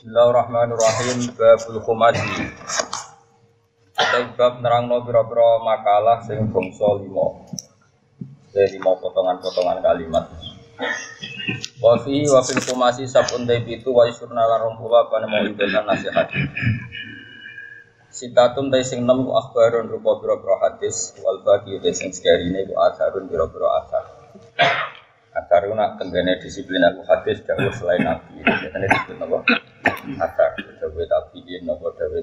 Bismillahirrahmanirrahim babul khumasi. Kita nerangno pira-pira makalah sing bangsa lima. Dari lima potongan-potongan kalimat. Wa fi wa fil khumasi sabun itu wa isurna lan pula apa mau ibatan nasihat. Sitatun tay sing nem akhbarun rupa pira-pira hadis wal baqi tay sing sekarine ku atharun pira-pira athar. Nak tenggene disiplin aku hadis jauh selain nabi. Biasanya disebut apa? Asar dawe tabiin nopo dawe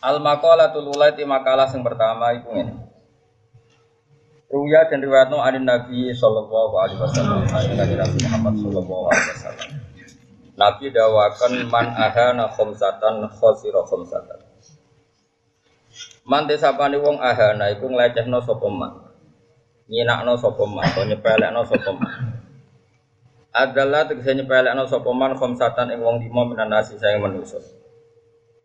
Al maqalatul ulaiti makalah yang pertama itu ini. Ruya dan riwayatno anin Nabi sallallahu alaihi wasallam, anin Nabi Muhammad sallallahu alaihi wasallam. Nabi dawakan man ahana khomsatan khosiro khomsatan. Man desapane wong ahana iku nglecehno sapa man. Nyinakno sapa man, nyepelekno sapa man adalah tegese nyepelekno sapa man khamsatan ing wong lima minan nasi saya manusa.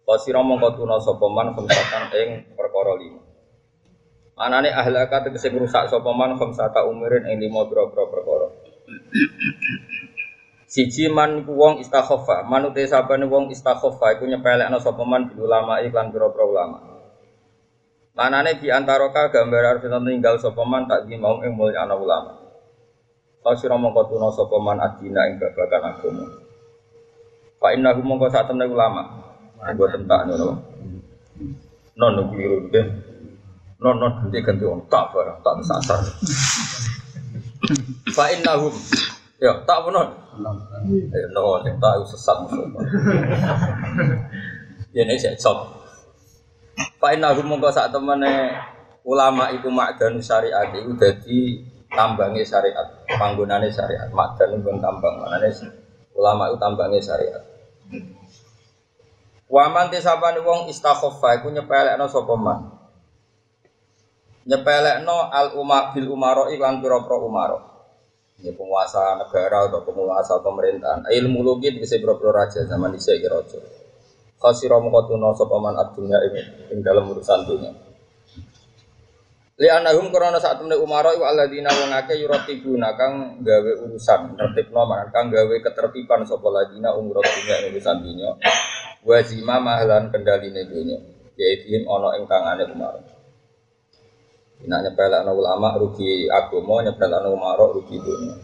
Qasira mongko tuna sapa man khamsatan ing perkara lima. Anane ahlaka tegese ngrusak sapa man khamsata umurin ing lima pira-pira perkara. Siji man ku wong istakhofa, manute sabane wong istakhofa iku nyepelekno sapa man bil ulama iklan pira-pira ulama. Manane di antara ka gambar arep tinggal sapa man tak mau ing mulya ana Kasira mongko tuna sapa man adina ing babagan agama. Fa innahu mongko sak temne ulama. Nggo tentak ngono. Non non biru de. Non non ganti ganti on tak barang tak sasar. Fa innahum ya tak benar. Ya no sing tak sesat musuh. Ya nek sik sok. Fa innahum mongko sak temene ulama iku makdan syariat iku dadi tambangnya syariat, panggunane syariat, madan pun tambang, manane ulama itu tambangnya syariat. Waman tisapane wong istakhofa iku nyepelekno sapa man. Nyepelekno al umma bil umaro iklan pira-pira umaro. Ini penguasa negara atau penguasa pemerintahan. Ilmu logi bisa pira-pira raja zaman dhisik raja. Khasira mongko tuna sapa man adunya ing ing dalam urusan dunia. Li anahum korona saat temen umaro iku alladzina wong akeh yuratibuna kang gawe urusan tertibno man kang gawe ketertiban sapa ladina umur dunya urusan dunya wa zima mahlan kendaline dunya yaitu ana ing tangane umaro. Nek nyepelekno ulama rugi agama nyepelekno umaro rugi dunya.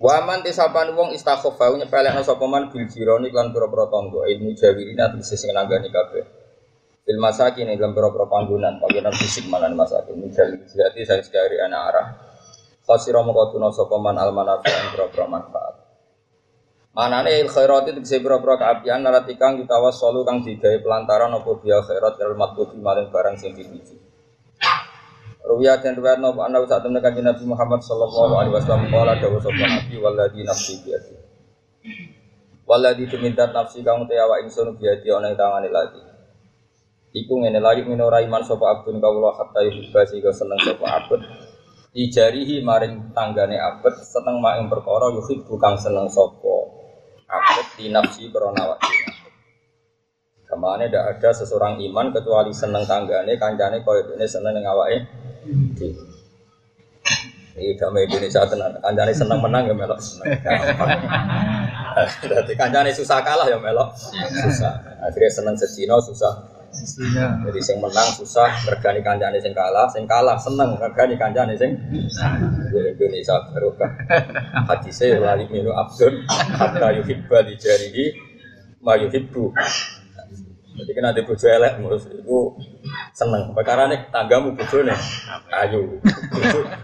Waman tisapan wong istakhofa nyepelekno sapa man bil jironi lan pira-pira tangga ilmu jawirina tegese sing nanggani kabeh. Bil masakin dalam beberapa panggungan, panggungan fisik malan masakin. Misal jadi saya sekali anak arah. Khasiro mengkotuno sokoman almanafi yang beberapa manfaat. Mana nih il khairat itu bisa beberapa keapian narati kang ditawas solu kang digawe pelantaran opo biya khairat kal matbuti maling barang sing dituju. Ruya dan riwayat nopo anda saat temen kanjeng Nabi Muhammad sallallahu alaihi wasallam kala dawuh sapa Nabi walladzi nafsi biyadi. Walladzi tumintat nafsi kang te awak ingsun biyadi ana lagi. Iku ngene lagi minora iman sapa abdun kawula hatta yuhibba sehingga seneng sapa abd. Dijarihi maring tanggane abd seneng mak ing perkara yuhib bukan seneng sapa abd di nafsi awak Ke mana tidak ada seseorang iman kecuali seneng tanggane kancane koyo dene seneng ning awake Ini damai Indonesia tenan. Kancane seneng menang ya melok seneng. Kancane susah kalah ya melok susah. Akhirnya seneng sedina susah jadi sing menang susah regani kancane sing kalah, sing kalah seneng regani kancane sing Indonesia barokah. Hadise lali minu abdun hatta yuhibba li jarihi ma yuhibbu. Jadi kena di bojo elek mus itu seneng. Perkara nih tanggamu bojone ayu.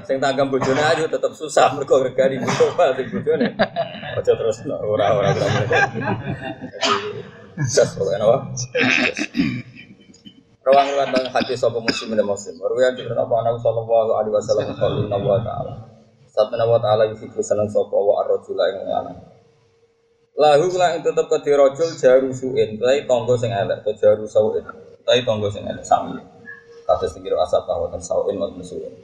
Sing tanggam bojone ayu tetap susah mergo regani bojo sing bojone. Aja terus ora ora ora. Jadi, pokoknya apa? Rawang riwayat dan hadis sapa muslim dan muslim. Riwayat dari Nabi Muhammad sallallahu alaihi wasallam qala wa ta'ala. Sabda wa ta'ala yusiku seneng sapa wa ar-rajula ing lanang. Lahu kula ing tetep ke dirajul jaru suin, tai tangga sing elek, to jaru sauin. Tai tangga sing elek sami. Kados pikir asap bahwa ten sauin wa suin.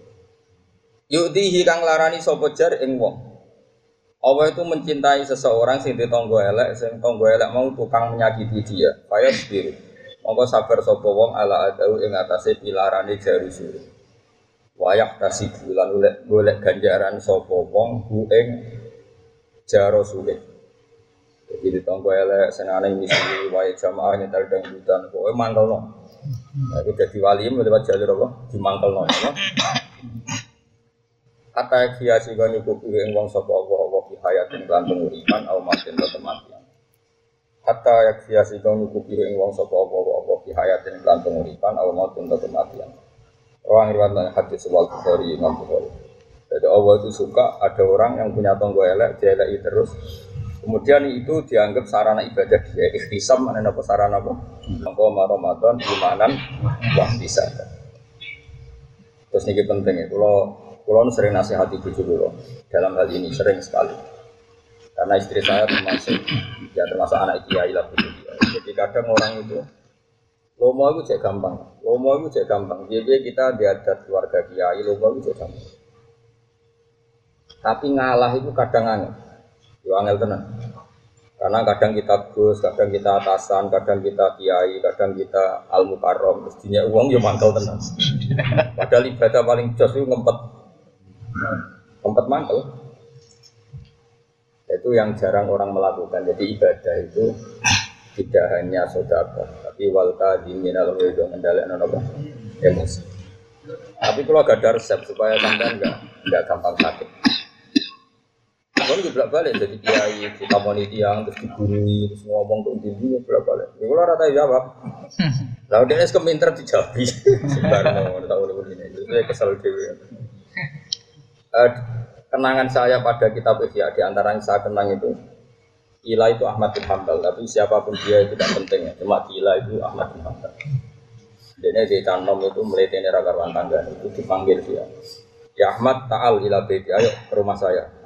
Yudihi kang larani sapa jar ing wong. Allah itu mencintai seseorang sing ditonggo elek, sing tonggo elek mau tukang menyakiti dia. Fayas biru. Monggo sabar sapa wong ala adau ing atase pilarane jaru suri. Wayak tasik bulan golek golek ganjaran sapa wong bu ing jaro sulit. Jadi di tonggo elek senane misi wae jamaah nyetel dangdutan pokoke mangkelno. Nah, itu jadi wali lewat jalur apa? Dimangkelno ya. Kata kia sih kan nyukup ing wong sapa apa apa fi hayatin lan penguripan au matin kematian. Kata ya kia sih nyukup ing wong sapa apa apa fi hayatin lan penguripan au matin atau kematian. Orang riwayat hadis wal Bukhari Imam Bukhari. Jadi Allah itu suka ada orang yang punya tonggo elek, dia elek terus. Kemudian itu dianggap sarana ibadah dia. Ikhtisam mana apa sarana apa? Maka Ramadan imanan wah bisa. Terus ini penting ya. Kalau kalau sering nasihati dulu dalam hal ini sering sekali. Karena istri saya termasuk ya termasuk anak kiai lah bujuk Jadi kadang orang itu Lomo itu cek gampang, lomo itu cek gampang. Jadi kita diadat keluarga kiai, lomo itu cek gampang. Tapi ngalah itu kadang aneh. Yo angel tenan. Karena kadang kita gus, kadang kita atasan, kadang kita kiai, kadang kita al mukarrom, mestinya uang yo mangkel tenan. Padahal ibadah paling jos itu ngempet, ngempet mangkel. Itu yang jarang orang melakukan. Jadi ibadah itu tidak hanya sodako, tapi walta diminal wedo mendalek nono emosi. Tapi kalau gak ada resep supaya sampai enggak enggak gampang sakit. Kan juga balik jadi kiai, kita moni tiang, terus digurui, terus ngomong ke diri, bolak balik. Ya kalau rata jawab, lalu dia es keminter dijawab, sebarno, tahu ini ini, saya kesal dewi. Kenangan saya pada kitab Ihya di antara yang saya kenang itu Ila itu Ahmad bin Hambal, tapi siapa pun dia itu tidak penting ya. Cuma Ila itu Ahmad bin Hambal. Jadi di kanom itu melihat ini raga tangga itu dipanggil dia. Ya Ahmad Taal ila beti, ayo ke rumah saya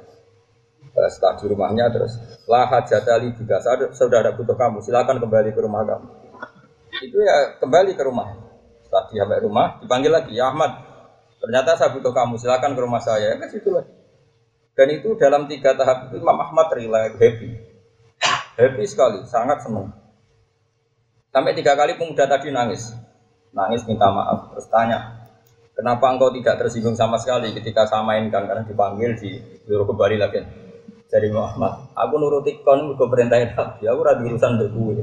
setelah di rumahnya terus lah hajatali juga sudah ada butuh kamu silakan kembali ke rumah kamu itu ya kembali ke rumah setelah sampai rumah dipanggil lagi ya Ahmad ternyata saya butuh kamu silakan ke rumah saya kan situ lagi dan itu dalam tiga tahap itu Imam Ahmad rela happy happy sekali sangat senang sampai tiga kali pemuda tadi nangis nangis minta maaf terus tanya kenapa engkau tidak tersinggung sama sekali ketika saya mainkan karena dipanggil di suruh kembali lagi dari Muhammad. Aku nuruti kon mergo perintahin Nabi. Aku ora urusan mbek kowe.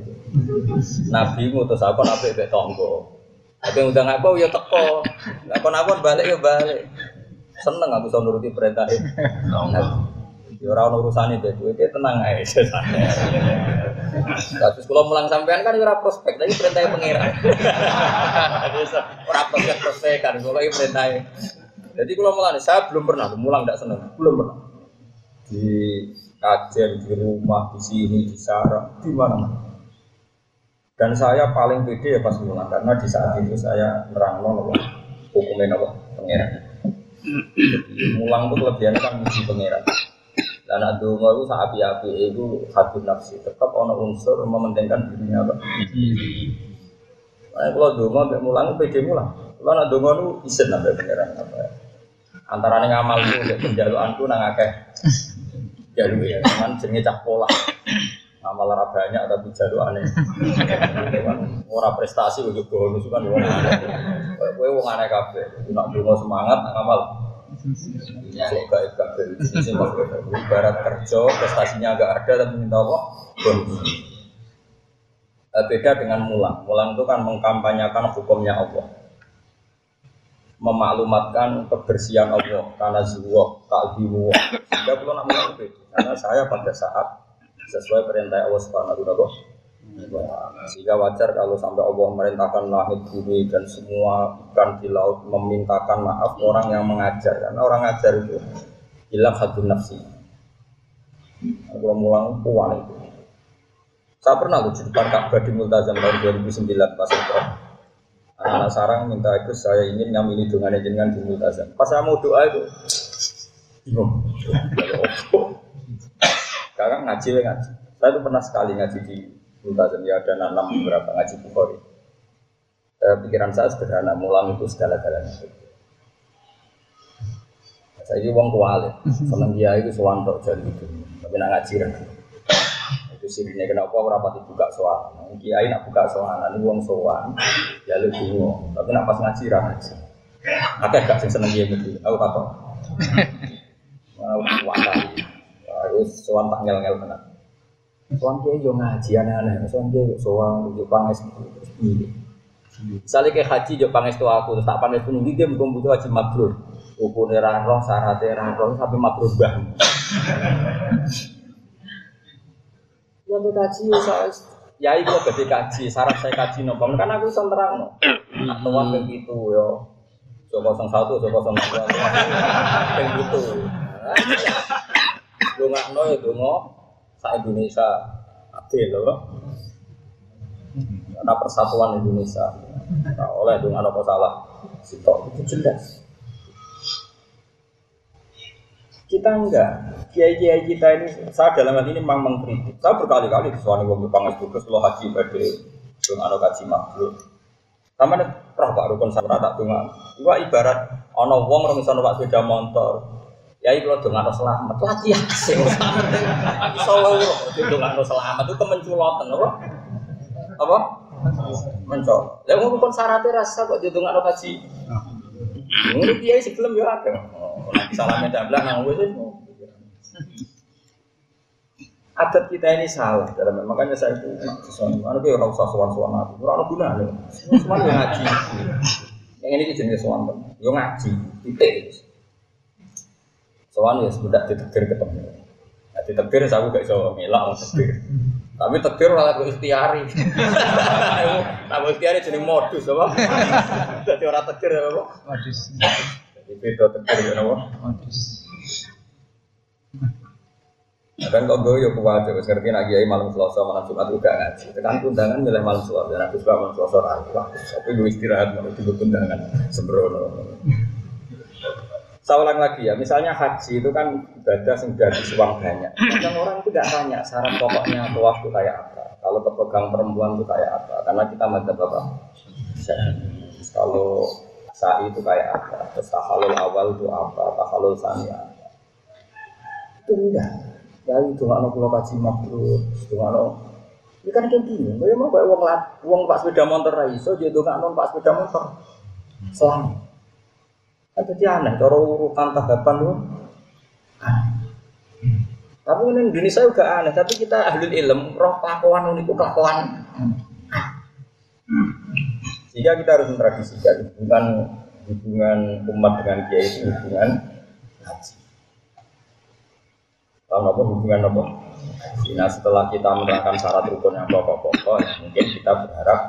Nabi ngutus apa nabi mbek tonggo. Tapi ngundang aku ya teko. Kon aku balik ya balik. Seneng aku iso nuruti perintahin Nabi. Ya ora ono urusane mbek kowe, tenang ae. Terus kalau mulang sampean kan ora prospek, tapi perintahnya pangeran. Ora prospek prospek kan, kalau ini perintahnya. Jadi kalau mulang, saya belum pernah, mulang tidak seneng, belum pernah di kajian, di rumah, di sini, di sarang, di mana-mana. Dan saya paling pede ya pas mulang karena di saat itu saya nerang nopo hukumnya nopo pangeran. Mulang itu kelebihannya kan muji pangeran. Dan adungo itu saat api-api itu satu nafsi tetap ono unsur mementingkan dirinya apa. Nah, kalau dungo sampai mulang pede mulang. Kalau nak dungo itu isen sampai pangeran apa. Antara nih ngamal itu penjaluanku nang akeh jalur ya, cuman jenenge cah pola. Amal ora banyak tapi jalur aneh. Ora prestasi ujuk bonus kan wong aneh. Kowe wong aneh kabeh. Nak donga semangat amal. Sok gaib kabeh. Ibarat kerja prestasinya agak ada tapi minta apa? Bonus. Beda dengan mulang. Mulang itu kan mengkampanyakan hukumnya Allah memaklumatkan kebersihan Allah karena zuwa kalbimu sehingga kalau nak mulai itu karena saya pada saat sesuai perintah Allah Subhanahu wa sehingga wajar kalau sampai Allah merintahkan langit bumi dan semua ikan di laut memintakan maaf orang yang mengajar. Karena orang ngajar itu hilang hati nafsi. Kalau mulang puan itu. Saya pernah di depan Ka'bah di Multazam tahun 2009 pas itu. Anak sarang minta itu saya ingin nyamini dengan jenengan di multazam. Pas saya mau doa itu bingung. Sekarang ngaji ngaji. Saya itu pernah sekali ngaji di multazam ya ada enam beberapa ngaji bukhari. Eh, pikiran saya sederhana, mulang itu segala-galanya. Saya ini uang kuali, seneng dia itu sewantok jadi itu, tapi nak ngaji kan sirine kenapa ora pati buka soal. Kiai nak buka soal, ini wong soal, ya lu bingung. Tapi nak pas ngaji ngaji. Akeh gak seneng kiai gitu. Aku takon. Mau Terus sowan tak ngel-ngel tenan. Sowan kiai yo ngaji aneh-aneh, sowan kiai yo sowan yo panges terus piye. Misalnya kayak haji yo aku, terus tak panges pun dia mung butuh haji mabrur. Hukumnya ra roh, syaratnya ra roh, sampai mabrur bah. Ya ambil kaji ya saya ya itu gede kaji, syarat saya kaji nopo. Kan aku bisa terang no. Atau waktu gitu yo. Dua, kayak gitu. Lu nggak no ya dungo, sa Indonesia adil loh. Karena persatuan Indonesia. Nah, oleh dengan apa salah, sitok itu jelas. Kita enggak, kiai-kiai kita ini, saya dalam hal ini memang mengkritik. Saya berkali-kali disuani wong itu, terus lo haji pada dengan ada kaji makhluk. Sama nih, roh pak rukun sama rata dengan. Iwa ibarat ono wong orang misalnya pak sepeda motor. Ya itu dengan harus selamat, lagi ya sih. Solo dengan harus selamat itu kemenculotan, apa? Apa? Mencol. Ya mau rukun syaratnya rasa kok jadi dengan kaji. Ini kiai sih belum ya ada. Nanti salamnya dablah nang wes adat kita ini salah dalam makanya saya itu sesuatu mana dia orang usah suan suan aku orang guna loh semua yang ngaji yang ini jenis suan yang ngaji titik suan ya sudah ditegur ketemu. Nah, ditegur saya gak bisa ngelak mau tegur tapi tegur malah gue ikhtiari. Nah ikhtiari jadi modus apa? Jadi orang tegur apa? Modus. Jadi beda tegur ya apa? Modus. Kan kok gue yuk kuat terus ngerti lagi ya malam selasa malam jumat juga ngaji. Kan undangan milih malam selasa dan aku suka malam selasa lagi. Tapi gue istirahat malam itu undangan. Sembrono. Saya ulang lagi ya, misalnya haji itu kan ibadah yang dari uang banyak. Kadang orang itu tidak tanya syarat pokoknya atau waktu kayak apa. Kalau kepegang perempuan itu kayak apa? Karena kita madzhab apa? Kalau sa'i itu kayak apa? Terus tahalul awal itu apa? Tahalul sani apa? Itu enggak. Ya itu nggak nopo kaji mabrur, itu nggak Ini kan kayak gini, mau kayak uang lat, uang pak sepeda motor raiso, jadi nggak non pak sepeda motor. Selang. Jadi aneh, cara urutan tahapan lu. Tapi ini Indonesia juga aneh, tapi kita ahli ilm, roh kelakuan itu kelakuan. Sehingga kita harus mentradisikan hubungan hubungan umat dengan kiai itu hubungan haji. Tahu apa hubungan apa? Nah setelah kita menerangkan syarat rukun yang pokok-pokok, ya mungkin kita berharap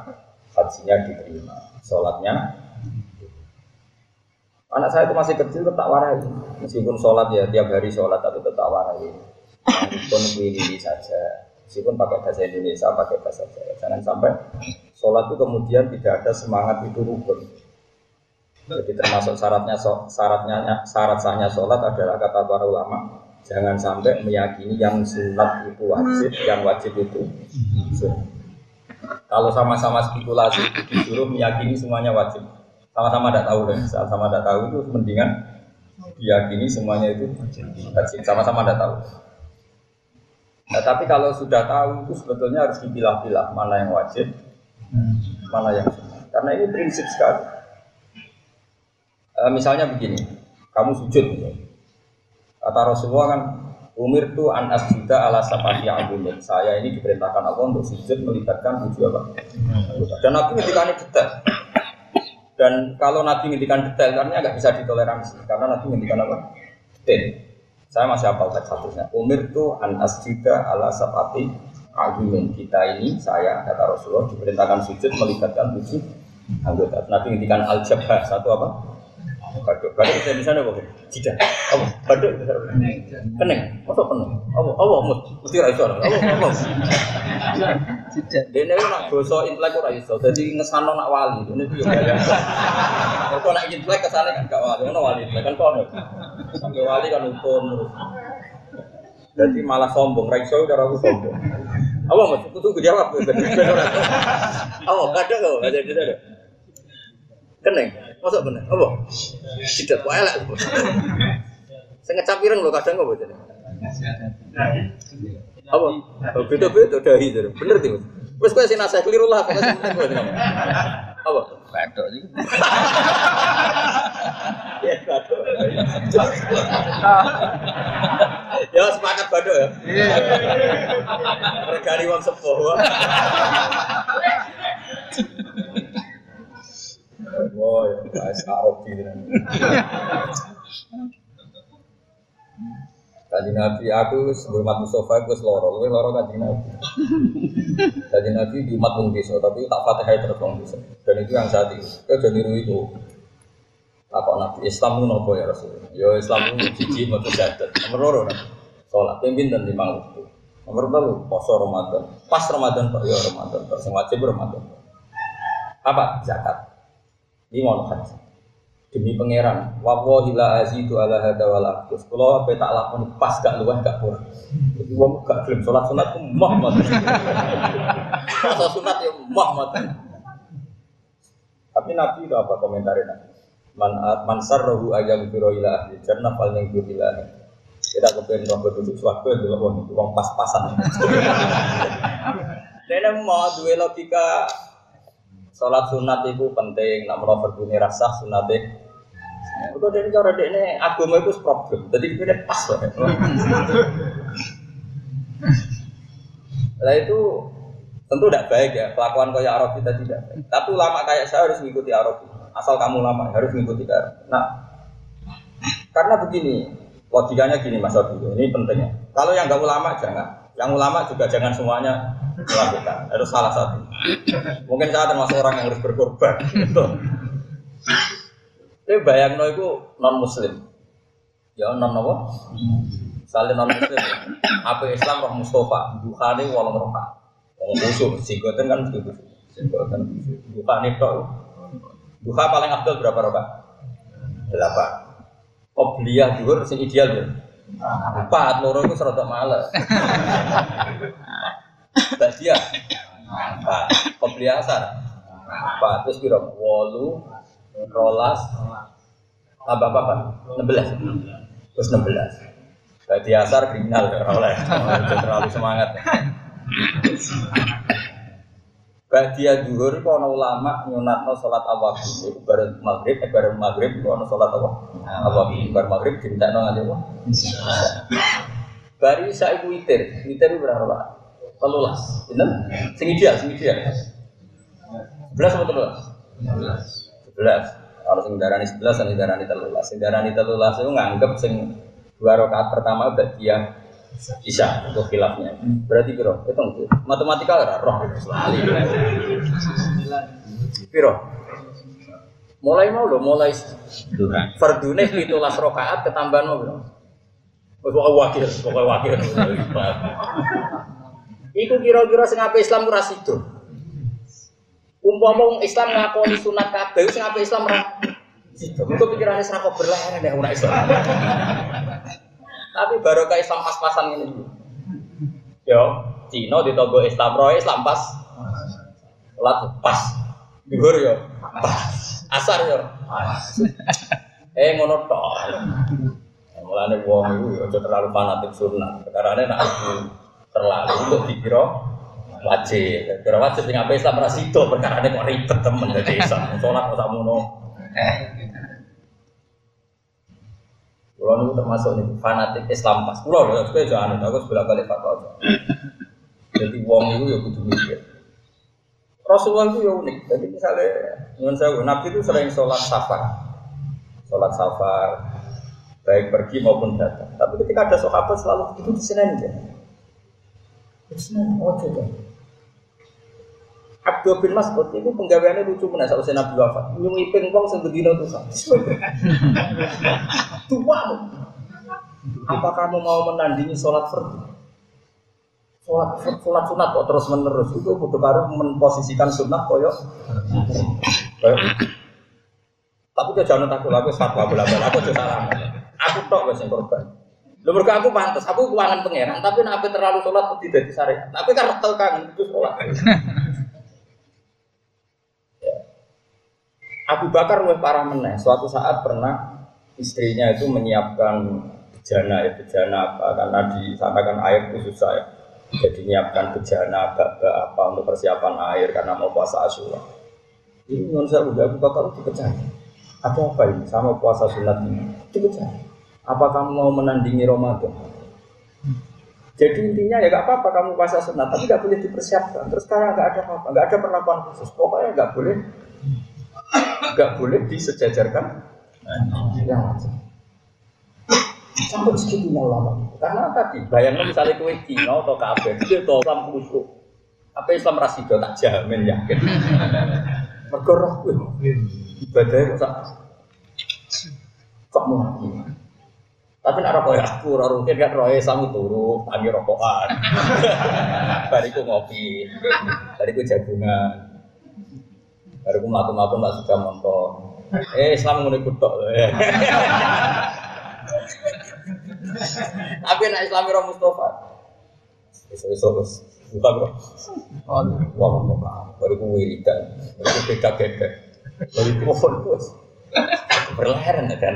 hajinya diterima, sholatnya. Anak saya itu masih kecil tetap warai, meskipun sholat ya tiap hari sholat tapi tetap warai. Rukun ini saja, meskipun pakai bahasa Indonesia, pakai bahasa Jawa. Jangan sampai sholat itu kemudian tidak ada semangat itu rukun. Jadi termasuk syaratnya syaratnya syarat sahnya sholat adalah kata para ulama Jangan sampai meyakini yang sunat itu wajib, yang wajib itu sunat. Kalau sama-sama spekulasi disuruh meyakini semuanya wajib, sama-sama tidak tahu deh. Sama-sama tidak tahu itu mendingan diyakini semuanya itu sama-sama tidak tahu. Nah, tapi kalau sudah tahu itu sebetulnya harus dipilah-pilah mana yang wajib, mana yang. Karena ini prinsip sekali. E, misalnya begini, kamu sujud, Kata Rasulullah kan Umir tu an asjuda ala sapati agumin. Saya ini diperintahkan Allah untuk sujud melibatkan tujuh apa? Dan Nabi ngendikan detail. Dan kalau Nabi ngendikan detail, karena nggak bisa ditoleransi. Karena Nabi ngendikan apa? Detail. Saya masih hafal teks satunya. Umir tu an asjuda ala sapati agumin. Kita ini, saya kata Rasulullah diperintahkan sujud melibatkan tujuh anggota. Nabi ngendikan al satu apa? Baduk, baduk bisa di sana apa? Tidak. Apa? Baduk Keneng. Masa keneng? Apa? Apa? Mesti ra iso. Apa? Apa? Tidak. Dene nak basa intelek ora iso. Dadi ngesano nak wali. Dene piye ya. Nak intelek kesane kan gak wali. Ono wali kan kono. Sampai wali kan utun Jadi malah sombong, ra iso cara aku sombong. Apa? Aku tunggu jawab. Apa? Kadang kok, ada ada. Keneng. Masa bener? Apa? Tidak kok elek. Saya ngecap ireng loh kadang kok jadi. Apa? Beda-beda dahi jadi. Bener tuh. Terus kau sih nasihat keliru lah. Apa? Bedok sih. Ya, bedok. ya sepakat badok ya. Regani wong sepuh. Wah, ya, guys, Arab gitu. Kaji Nabi aku sebelum umat Mustafa aku seloro, gue loro kaji Nabi. Kaji Nabi di wong desa, tapi tak fatihah terus wong desa. Dan itu yang saat itu, jadi niru itu. Apa Nabi Islam itu nopo ya Rasul? Yo Islam itu cici mau terjadat. Nomor loro Nabi. Sholat pimpin dan lima waktu. Nomor telu poso Ramadan. Pas Ramadan pak, yo Ramadan. Terus yang wajib Ramadan. Apa zakat? Ini mau hadis demi pangeran. Wawahi la azidu ala hada wal aqdus kula ape tak lakoni pas gak luwih gak kurang. Jadi wong gak gelem salat sunat ku mah mah. Salat sunat ya mah mah. Tapi nabi itu apa komentarnya nabi? Man man sarrahu ayam biro ila ahli jannah fal yang ila kita kepengen roh duduk suatu dulu wong itu wong pas-pasan. Nenek mau dua logika Sholat sunat itu penting, nak mau berbunyi rasa sunat itu dari cara dia ini agama itu problem, jadi ini pas lah. Nah itu tentu tidak baik ya, kelakuan kayak Arab kita tidak baik. Tapi ulama kayak saya harus mengikuti Arab. Asal kamu lama harus mengikuti Arab. Nah, karena begini, logikanya gini Mas Abi, ini pentingnya. Kalau yang nggak ulama jangan, yang ulama juga jangan semuanya melakukan. Harus salah satu. Mungkin saya termasuk orang yang harus berkorban. Gitu. Tapi bayang no itu non muslim. Ya non apa? Saling non muslim. Apa Islam roh Mustafa? Bukhari walang roka. Wong musuh, singgoten kan begitu. Singgoten. Bukhari tok. Duha paling abdul berapa roka? Delapan. Obliyah juga sing ideal ya. Empat, loro itu serata males. Badia. Empat. Obliyah asar. Empat. Terus kira wolu, rolas, apa apa apa, enam belas, terus enam belas. Berarti asar kriminal ya oleh, terlalu semangat. Badia duhur itu ada ulama nyunatno sholat awabin Itu bareng maghrib, eh bareng maghrib itu ada sholat apa? Awabin Bareng maghrib dintekno nganti apa? Bari isa ibu witir Witir itu berapa pak? Telulas Bener? Sing ideal, sing ideal Sebelas atau telulas? Sebelas Kalau sing darani sebelas, sing darani telulas Sing darani telulas itu nganggep sing Dua rakaat pertama badia bisa untuk khilafnya. Berarti piro? Hitung tuh. Matematika ora roh selalu. Piro? Mulai mau lo, mulai fardune las rakaat ketambahan mau piro? Wis wakil, pokoknya wakil. Iku kira-kira sing ape Islam ora sido. Umpama Islam ngakoni sunat kabeh sing ape Islam ora sido. Iku pikirane serak berleher nek ora Islam. Tapi baru kayak Islam pas-pasan ini. Yo, Cina di togo Islam roy Islam pas. Lat pas. Dhuwur yo. Pas. Asar yo. Pas. Eh ngono tok. Mulane wong iku aja terlalu fanatik sunat. Karena nek terlalu untuk dikira wajib. Kira wajib sing apa Islam ra sida perkara kok ribet temen dadi Islam. Salat kok sakmono. Kulo niku termasuk nih fanatik Islam pas. Kulo lho, kowe aja anut aku sebelah kali fatwa. Jadi wong itu ya kudu mikir. Rasulullah itu ya unik. Jadi misalnya, dengan saya, Nabi itu sering sholat safar, sholat safar, baik pergi maupun datang. Tapi ketika ada sahabat selalu begitu di sini aja. Di sini, oh coba. Abdul bin Mas'ud itu penggaweannya lucu mana saat saya Nabi wafat. Nyungi pingpong sing bedino tuh Tua. Apa kamu mau menandingi sholat fardu? Sholat sholat sunat kok terus menerus itu butuh baru memposisikan sunnah koyo. Tapi takut aku fatwa bola bola aku salah. Aku tok wes yang korban. Lu mereka aku pantas, aku keuangan pangeran, tapi nabi terlalu sholat tidak di syariat. Tapi karena tahu kan itu sholat. Abu Bakar lebih parah meneh. Suatu saat pernah istrinya itu menyiapkan bejana ya bejana apa karena di sana kan air itu susah ya. Jadi menyiapkan bejana apa, apa untuk persiapan air karena mau puasa Asyura. Ini menurut saya Abu Bakar dipecah. Ada apa ini sama puasa sunat ini? Dipecah. Apa kamu mau menandingi Ramadan? Jadi intinya ya gak apa-apa kamu puasa sunat, tapi gak boleh dipersiapkan. Terus sekarang gak ada apa-apa, gak ada perlakuan khusus. Pokoknya gak boleh, gak boleh disejajarkan yang wajib. Sampai segitunya ulama. Karena tadi bayangnya misalnya kue Cina atau kafir, itu itu Islam khusyuk. Apa Islam rasido tak jamin yakin. Mergo roh kuwi ibadah kok sak kok mau tapi nak rokok ya aku, ora rutin kan roe sami turu, tangi rokokan. Bariku ngopi, bariku jagungan. Bariku mlaku-mlaku mbak sudah montor. Eh Islam ngono iku tok. Tapi nak Islam ora Mustafa. Esok-esok wis buka bro. Wah, wah, bariku wiridan. Bariku beda-beda. Bariku fokus. Berleheran kan.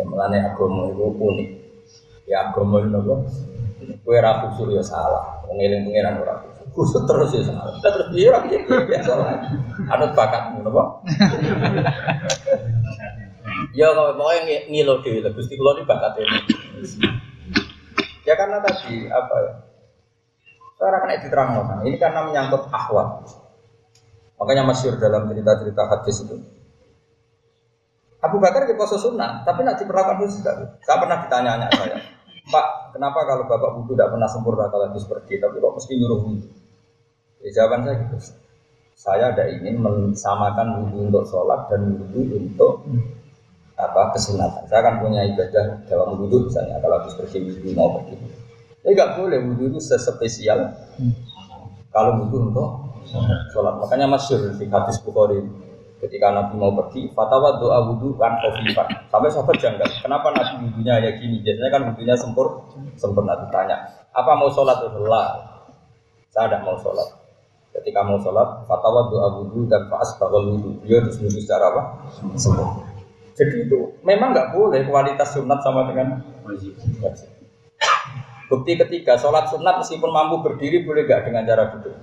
Melane agama itu unik. Ya agama itu apa? Kue rapi suruh ya salah. Mengiling pengiran ora khusus terus ya salah. Terus dia orang biasa lah. Anut bakatmu, apa? Ya kalau pokoknya ngilo dewi, gusti kulo ini bakat ini. Ya karena tadi apa ya? Saya kena diterang Ini karena menyangkut ahwal. Makanya masyur dalam cerita-cerita hadis itu. Abu Bakar di poso sunnah, tapi nanti diperlakukan khusus tidak. Saya pernah ditanya-tanya saya, Pak, kenapa kalau bapak wudhu tidak pernah sempurna kalau habis pergi, tapi kok mesti nyuruh wudhu? Ya, jawaban saya gitu. Saya ada ingin mensamakan wudhu untuk sholat dan wudhu untuk apa kesunatan. Saya akan punya ibadah dalam wudhu misalnya kalau habis pergi wudhu mau pergi. Ini nggak boleh wudhu itu sespesial kalau wudhu untuk sholat. Makanya masyur di hadis Bukhari Ketika Nabi mau pergi, fatwa doa wudhu kan kofifan. Sampai sahabat janggal, kenapa Nabi wudhunya ya gini? Biasanya kan wudhunya sempur, sempurna ditanya. Apa mau sholat? Allah. Saya tidak mau sholat. Ketika mau sholat, fatwa doa wudhu dan faas bahwa wudhu. Dia harus wudhu secara apa? Sempurna. Jadi itu memang nggak boleh kualitas sunat sama dengan wajib. Bukti ketiga, sholat sunat meskipun mampu berdiri boleh nggak dengan cara duduk?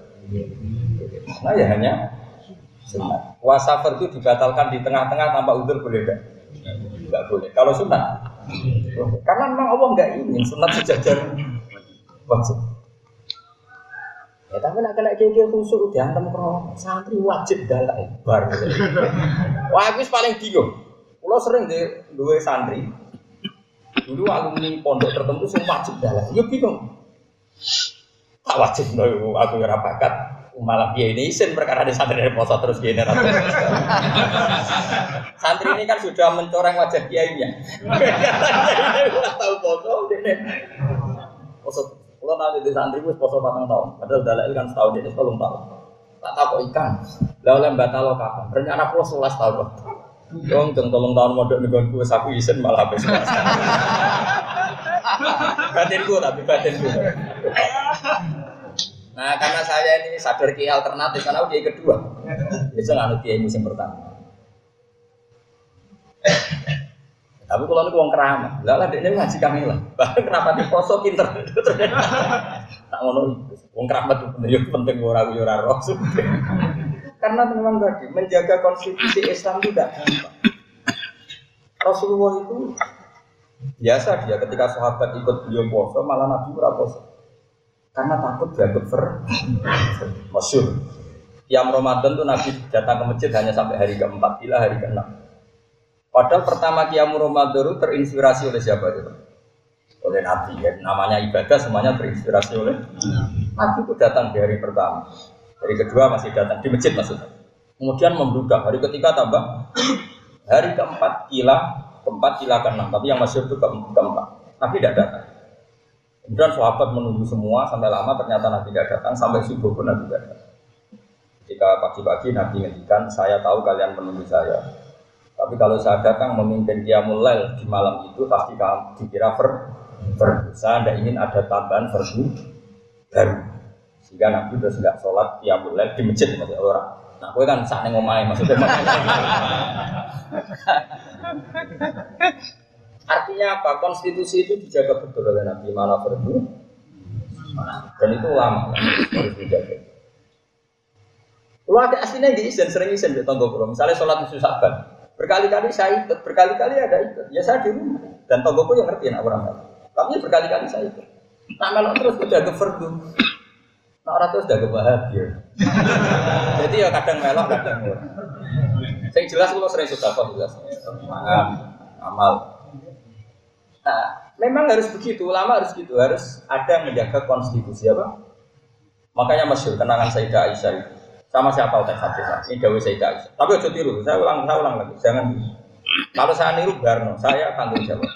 Nah ya hanya sunat. Wasafar itu dibatalkan di tengah-tengah tanpa udur boleh enggak? Enggak boleh. Kalau sunat, karena memang Allah enggak ingin sunat sejajar wajib. Ya tapi nak kena kayak khusus diantem krono santri wajib dalai bar. Wah aku paling bingung. Kalau sering di dua santri dulu alumni pondok tertentu semua wajib dalai. Yo bingung. Tak wajib no, aku ora bakat malah dia ini isin perkara di santri dari poso terus dia santri ini kan sudah mencoreng wajah kiainya tahu poso ini poso kalau nanti di santri gue poso patang tahun padahal dalil kan setahun ini sebelum tahun. Tak tahu kok ikan. Lalu batal kapan? Rencana pulau sebelas tahun Dong, jeng tolong tahun modal nih gue saku isin malah habis. Batin gue tapi batin gue Nah karena saya ini sadar kiai alternatif karena udah kedua. Bisa nggak kiai musim pertama. Tapi kalau ini uang keramat, lah dia ngaji kami lah. Bahkan kenapa di poso pinter? Tak ngono uang keramat itu penting, penting orang orang roh. Karena memang tadi menjaga konstitusi Islam tidak gampang. Rasulullah itu biasa dia ketika sahabat ikut beliau poso malah Nabi berapa karena takut dianggap ver masyur. Yang Ramadan tuh Nabi datang ke masjid hanya sampai hari keempat bila hari keenam. Padahal pertama Qiyam Ramadan itu terinspirasi oleh siapa itu? Oleh Nabi ya. Namanya ibadah semuanya terinspirasi oleh Nabi itu datang di hari pertama. Hari kedua masih datang di masjid maksudnya. Kemudian membludak. Hari ketiga tambah. Hari keempat kila keempat kila keenam. Tapi yang masih itu keempat. Nabi tidak datang Kemudian sahabat menunggu semua sampai lama ternyata Nabi tidak datang sampai subuh pun Nabi tidak datang. Jika pagi-pagi Nabi ngendikan saya tahu kalian menunggu saya. Tapi kalau saya datang memimpin dia mulai di malam itu pasti kamu dikira ver, ver. Saya tidak ingin ada tambahan verdu baru. Sehingga Nabi terus tidak sholat dia mulai di masjid maksudnya orang. Nah, gue kan saat ngomai maksudnya. Artinya apa? Konstitusi itu dijaga betul oleh Nabi mana perlu dan itu lama harus dijaga. Kalau ada aslinya di izin sering izin di tonggo Misalnya sholat musuh sahabat, berkali-kali saya ikut, berkali-kali ada ikut. Ya saya di rumah. Dan tonggoku yang ngerti nak orang melok. Tapi berkali-kali saya itu. Nak melok terus udah ke fardu. Nak orang terus udah ke bahagia. Jadi ya kadang melok, kadang ora. Saya jelas kalau sering sudah jelas. Maaf, amal. Nah, memang harus begitu, ulama harus gitu, harus ada yang menjaga konstitusi apa? Makanya masyur kenangan Sayyidah Aisyah itu. Sama siapa utek hadis Ini Dawi Sayyidah Aisyah. Tapi ojo tiru, saya ulang, saya ulang lagi. Jangan. Kalau saya niru Barno, saya tanggung jawab.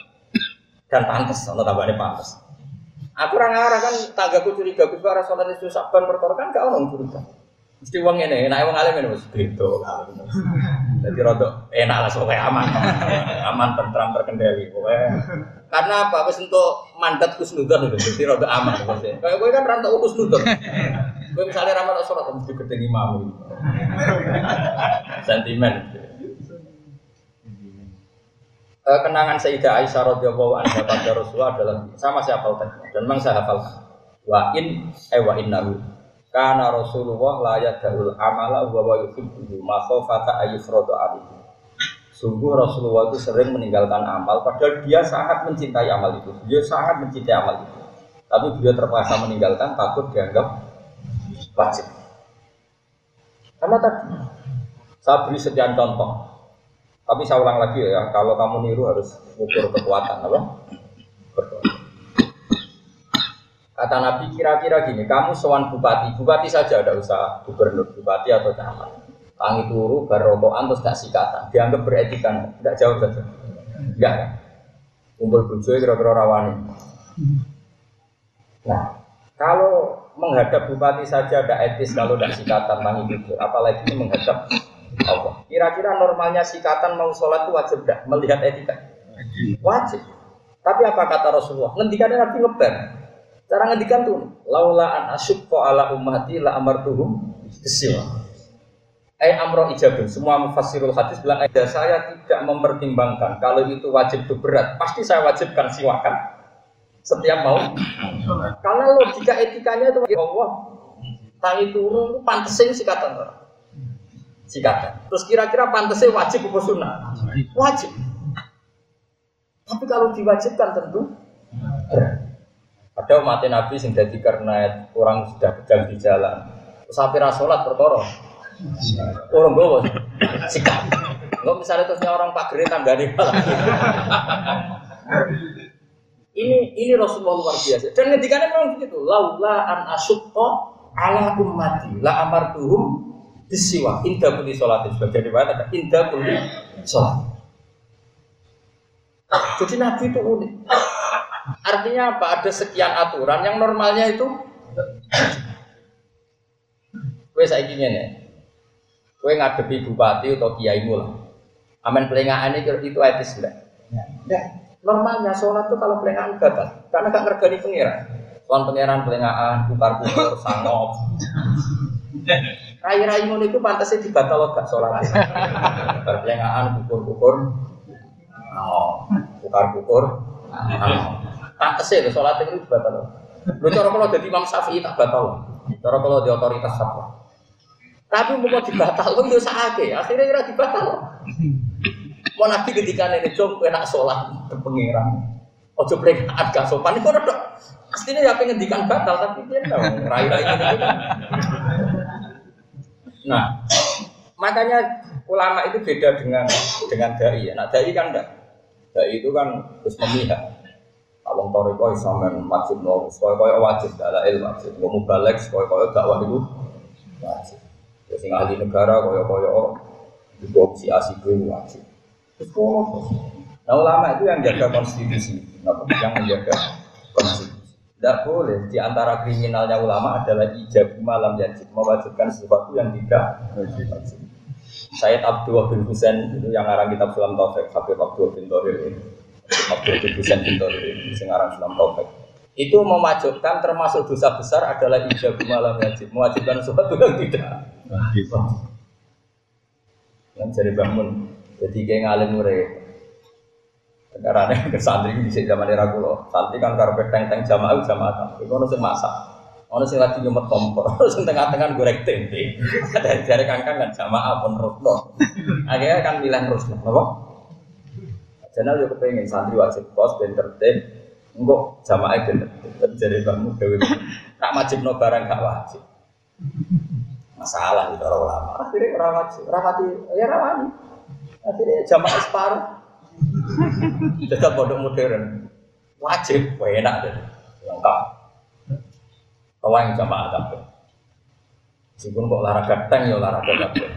Dan pantas, untuk tambahnya pantas. Aku orang arah kan tanggaku curiga, gue arah sholat itu saban perkara kan gak orang curiga. Mesti uang ini, enak uang alim ini mas beda. Jadi rada enak lah soalnya aman, aman tentram terkendali. Pokoknya karena apa? Wes untuk mandat kusnudon itu, jadi rada aman. Kayak gue kan rantau kusnudon. Gue misalnya ramal sholat mesti gede imam. Sentimen. Eh, kenangan Sayyidah Aisyah radhiyallahu anha pada Rasulullah adalah sama saya hafal dan memang saya hafal. Wa in eh wa innahu karena Rasulullah layak yadul amala wa wa yuhibbu ma khafata ayyufradu. Sungguh Rasulullah itu sering meninggalkan amal padahal dia sangat mencintai amal itu. Dia sangat mencintai amal itu. Tapi dia terpaksa meninggalkan takut dianggap wajib. Karena tadi saya beri sekian contoh tapi saya ulang lagi ya, kalau kamu niru harus ukur kekuatan apa? Kata Nabi kira-kira gini, kamu sewan bupati, bupati saja ada usah gubernur, bupati atau camat. Tangi turu, barokokan, terus gak sikatan. Dianggap beretika, tidak jauh saja. Enggak kan? Kumpul bujoy kira-kira rawani. Nah, kalau menghadap bupati saja ada etis kalau tidak sikatan tangi turu, apalagi menghadap Allah. Kira-kira normalnya sikatan mau sholat itu wajib dah melihat etika? Wajib. Tapi apa kata Rasulullah? Ngendikannya Nabi ngeber. Cara ngendikan tuh, laula an asyukko ala ummati la amartuhum kesil. Eh amroh ijabun. Semua mufassirul hadis bilang, eh saya tidak mempertimbangkan kalau itu wajib itu berat. Pasti saya wajibkan siwakan setiap mau. Karena logika etikanya itu Allah tangi turun pantesin sikatan orang sikatan. Terus kira-kira pantasnya wajib apa sunnah? Wajib. Tapi kalau diwajibkan tentu Ada umat Nabi yang jadi karena orang sudah pegang di jalan. Sampai sholat perkara. Orang bawa sikap. Enggak misalnya terusnya orang pak gere tanggane malah. ini ini Rasulullah luar biasa. Dan ngedikannya memang begitu. Laula an asyukko ala ummati la amartuhum bisiwa indah putih sholat sebagai riwayat ada indah putih sholat jadi nabi itu unik artinya apa ada sekian aturan yang normalnya itu kue saya ingin ya kue ngadepi bupati atau kiai lah aman pelengahan itu itu etis enggak ya. normalnya sholat itu kalau pelengahan gagal karena gak ngergani pengiran Tuan pangeran pelengahan, bukar-bukar, sangop Rai-rai ngono itu pantasnya dibatal gak sholat. Berpelengaan kukur-kukur. Oh, kukur-kukur. Pantasnya itu sholat itu dibatal. Lu cara kalau jadi Imam Syafi'i tak batal. Cara kalau di otoritas apa? Tapi mau dibatal, lu ya sakit. Akhirnya kira dibatal. Mau nabi ketika ini jom enak sholat berpengiran. Ojo peringatan gak sopan itu udah. Pastinya ya pengen dikan batal tapi dia tahu rai-rai ini. Nah, makanya ulama itu beda dengan dengan dai ya. Nah, dai kan enggak. Dai itu kan terus memihak. Kalau toriko isamen wajib no, sekolah kaya wajib, ada ilmu wajib. Mau balik sekolah kaya dakwah itu wajib. Terus yang ahli negara kaya kaya juga si asik wajib. Terus Nah ulama itu yang jaga konstitusi, yang menjaga konstitusi. Tidak boleh. Di antara kriminalnya ulama adalah ijab malam yajib mewajibkan sesuatu yang tidak wajib. Sayyid Abdul bin Husain itu yang ngarang kitab Sulam Taufik, Habib Abdul Torir ini. Abdul bin Husain bin Torir ini, yang ngarang Sulam Taufik. Itu mewajibkan termasuk dosa besar adalah ijab malam yajib, mewajibkan sesuatu yang tidak. Wajib. Yang jadi bangun, jadi kayak ngalim murid, karena ke santri di zaman era kulo, santri kan karpet teng teng jamaah jamaah, itu sing masak, orang sing lagi nyumet kompor, sing tengah-tengah goreng tempe, dari dari kangkang kan jamaah pun rusno, akhirnya kan bilang rusno, apa? Jenal yo kepengen santri wajib kos ben tertib. Engko jamaah ben tertib. Jadi kamu dewe. Tak wajib no barang gak wajib. Masalah itu orang ulama. Akhirnya orang wajib, rawati, ya rawani. Akhirnya jamaah separuh. Tetap pondok modern. Wajib, enak deh. Lengkap. Yang jamaah kabeh. Meskipun kok olahraga tank ya olahraga kabeh.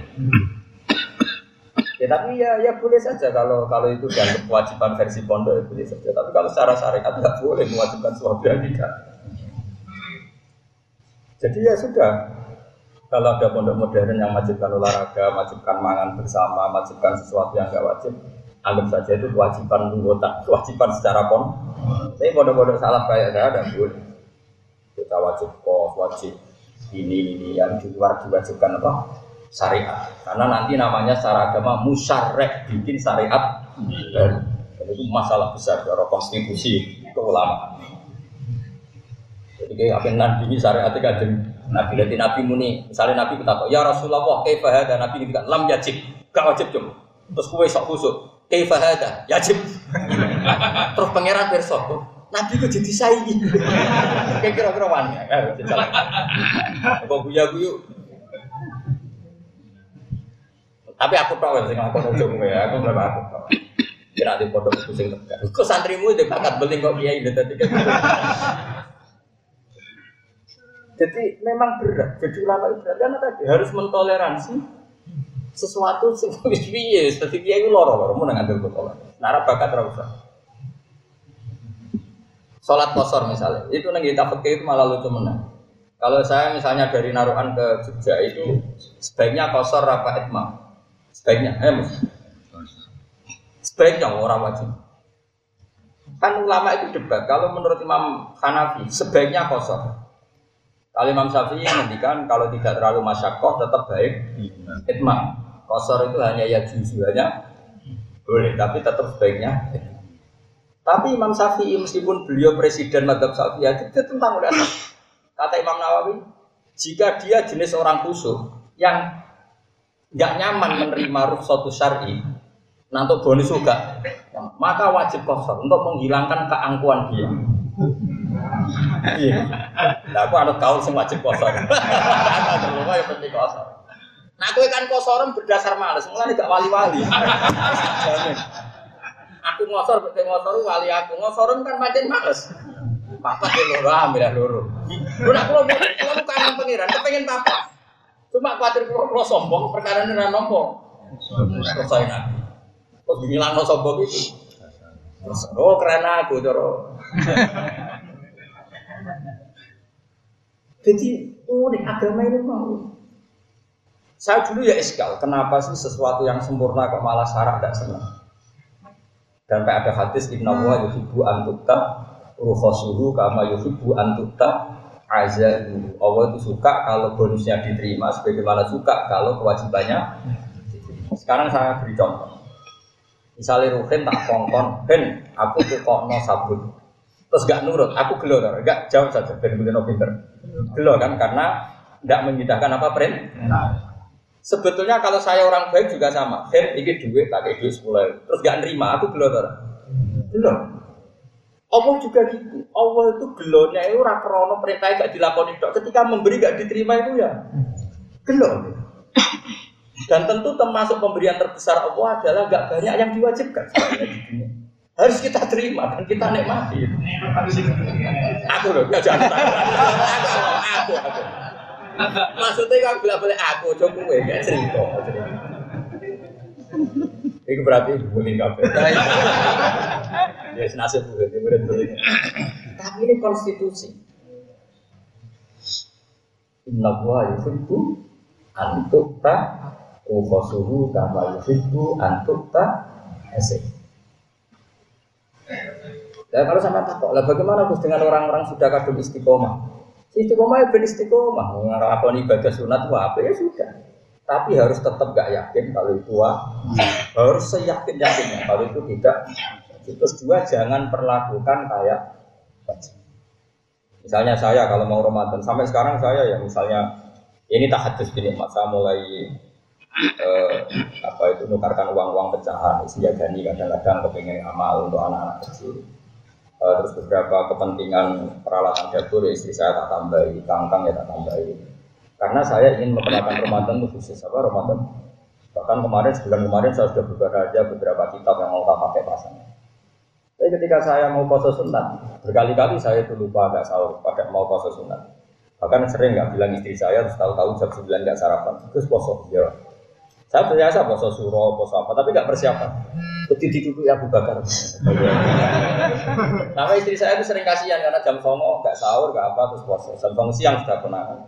Tapi ya ya boleh saja kalau kalau itu dianggap kewajiban versi pondok ya boleh saja. Tapi kalau secara syariat nggak boleh mewajibkan suami nikah. Jadi ya sudah. Kalau ada pondok modern yang wajibkan olahraga, wajibkan mangan bersama, wajibkan sesuatu yang nggak wajib, anggap saja itu kewajiban anggota, kewajiban secara pon. Tapi pondok-pondok salah kayak saya ada boleh. Kita wajib kos, wajib ini ini yang di luar diwajibkan apa? Syariat. Karena nanti namanya secara agama musyarek bikin syariat dan, itu masalah besar dari konstitusi keulamaan. Jadi kayak nanti syariat itu Nabi nanti Nabi muni, misalnya Nabi kita tahu, ya Rasulullah, kayak dan Nabi kita lam yajib, gak wajib cuma. Terus kue sok kusuk, kayak ada, yajib. Terus pangeran besok, Nabi kok jadi saingi. Kayak kira-kira wani, Kok guya guyu, tapi aku tahu sing aku ujung ya, aku berapa aku tahu. Kira di pondok itu sing tegak. Kok santrimu itu bakat beli kok kiai itu tadi kan. Jadi memang berat. Jadi ulama itu berat karena tadi harus mentoleransi sesuatu sing wis piye, dadi kiai loro-loro mun ngambil botol. Nara bakat ora usah. Sholat kosor misalnya, itu nang kita pakai itu malah lucu menang. Kalau saya misalnya dari Naruhan ke Jogja itu sebaiknya kosor apa itmam. Sebaiknya, eh. Sebaiknya orang wajib. Kan ulama itu debat. Kalau menurut Imam Hanafi, sebaiknya kosor. Kalau Imam Syafi'i menghentikan kalau tidak terlalu masyakoh tetap baik itmam. Kosor itu hanya ya hanya boleh, tapi tetap sebaiknya. Tapi Imam Syafi'i meskipun beliau presiden madhab Syafi'i itu tentang ulama. Kata Imam Nawawi, jika dia jenis orang khusyuk yang nggak nyaman menerima suatu syari, nanti bonus juga, maka wajib kosong untuk menghilangkan keangkuhan dia. Iya. Nah, aku ada kaul sing wajib kosong. Aku ya penting kosong. Nah, aku kan kosoran berdasar males, mulai gak wali-wali. aku ngosor, betul ngosor wali aku ngosoran kan macam males. Papa ke loro, ambil loro. Lu nak kalau mau kangen pengiran, kepengen papa. Cuma khawatir kalau sombong, perkara ini ora nompo. Selesai nabi. Terus bilang sombong itu. Oh karena aku coro. Jadi unik agama ini mau. Saya dulu ya eskal, kenapa sih sesuatu yang sempurna kok malah syarat tidak senang? Dan ada hadis Inna wa yuhibbu antukta ruhosuhu kama yuhibbu antukta azan Allah itu suka kalau bonusnya diterima sebagaimana suka kalau kewajibannya sekarang saya beri contoh. Misalnya Ruhin tak kongkon Ben aku tuh kok no sabun. Terus gak nurut aku gelo gak jauh saja Ben begini pinter. Gelo kan karena tidak menyidahkan apa print sebetulnya kalau saya orang baik juga sama. Ben ini duit kayak duit sepuluh. Terus gak nerima aku gelo gelo Allah juga gitu. Allah itu gelonya itu rakrono perintah gak dilakoni dok. Ketika memberi gak diterima itu ya gelo. Dan tentu termasuk pemberian terbesar Allah adalah gak banyak yang diwajibkan Harus kita terima dan kita nikmati. Aku loh, ya jangan aku, aku, aku. Maksudnya kalau bilang boleh aku, coba gue gak cerita. Itu berarti bullying kafe. Ya senasib berarti murid. Tapi ini konstitusi. Inna wa yuhibbu antuk ta ukhosuhu kama yuhibbu antuk ta esek. Ya kalau sama takut, lah bagaimana Gus dengan orang-orang sudah kadung istiqomah? Istiqomah ya ben istiqomah, ngelakoni ibadah sunat apa ya sudah. Tapi harus tetap gak yakin kalau itu harus seyakin yakinnya kalau itu tidak Terus dua, jangan perlakukan kayak Misalnya saya kalau mau Ramadan, sampai sekarang saya ya misalnya ini tak hadis gini, masa mulai eh, apa itu nukarkan uang-uang pecahan, gani kadang-kadang kepengen amal untuk anak-anak kecil. Eh, terus beberapa kepentingan peralatan dapur istri saya tak tambahi, kangkang ya tak tambahi. Karena saya ingin memperlakukan Ramadan itu khusus apa Ramadan. Bahkan kemarin sebulan kemarin saya sudah buka aja beberapa kitab yang mau tak pakai pasangan. Tapi ketika saya mau puasa sunat, berkali-kali saya itu lupa agak sahur pada mau puasa sunat. Bahkan sering nggak bilang istri saya, terus tahu-tahu jam 9 nggak sarapan, terus puasa. Ya, saya biasa puasa suro, puasa apa, tapi nggak persiapan. Begitu duduk ya Bakar. Nama istri saya itu sering kasihan karena jam songo nggak sahur, nggak apa, terus puasa. Jam songo siang sudah konangan.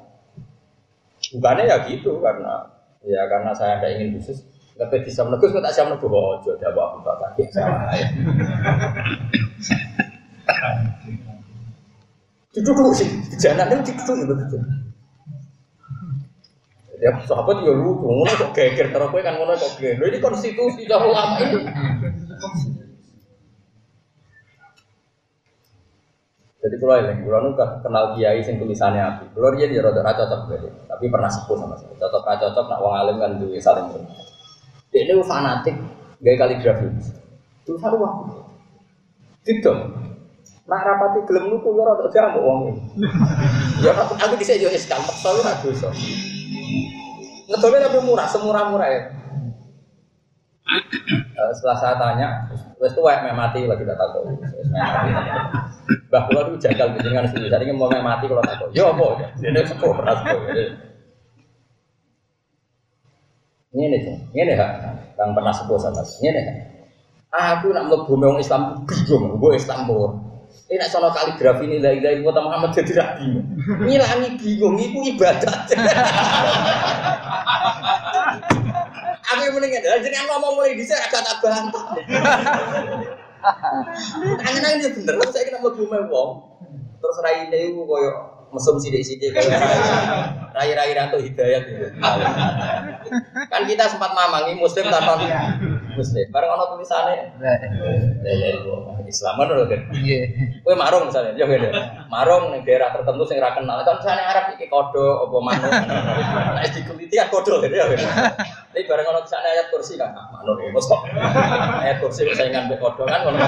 Bukannya ya gitu karena ya karena saya tidak ingin khusus. Nggak bisa menegus, kok tak siap menegus. Oh, jodoh Abu Bakar. Ya, ya. Duduk sih, jangan itu duduk betul. Ya sahabat ya lucu, ngono kok geger karo kowe kan ngono kok geger. Ini konstitusi dah ulama ini. Jadi kalau yang kalau nu kenal kiai sing tulisannya api, kalau dia dia rada cocok tapi pernah sepuh sama saya. Cocok cocok nak wong alim kan duwe saling Dia ini fanatik gaya kaligrafi. Tulisan uang. Tidak. Nak rapati gelem nuku ya rada jamu wong. Ya aku dhisik yo es gampang, tapi ra dosa. Tapi murah, semurah-murah ya. Uh, setelah saya tanya, wes tua yang mati lagi tak tahu. Bah kula itu jagal dengan sini. Jadi mau mati kalau tak tahu. Ya apa? Ini sepuh beras Ini nih, ini hak. Yang pernah sepuh sama Ini nih. Aku nak mlebu wong Islam bingung, gue Islam pur. Ini nak soal kaligrafi ini la ilaha illallah Muhammad jadi rapi. Ngilangi bingung, itu ibadah. Aku yang mendingan, jadi ngomong mulai di saya agak tak bantah. Tangan ini bener, saya kena mau bumi wong. Terus rai ini koyo mesum sidik-sidik kayak rai-rai rantu hidayat gitu. Kan kita sempat mamangi muslim tanpa muslim. Bareng ono tulisannya. Islaman loh kan. Iya. Kowe marung misalnya, ya beda. Marung ning daerah tertentu sing ora kenal. Kan misalnya Arab iki kodo apa manuk. Nek dikuliti kan kodo ya. Tapi bareng ono tulisannya ayat kursi kan manuk ya kok. Ayat kursi saingan mbek kodo kan ngono.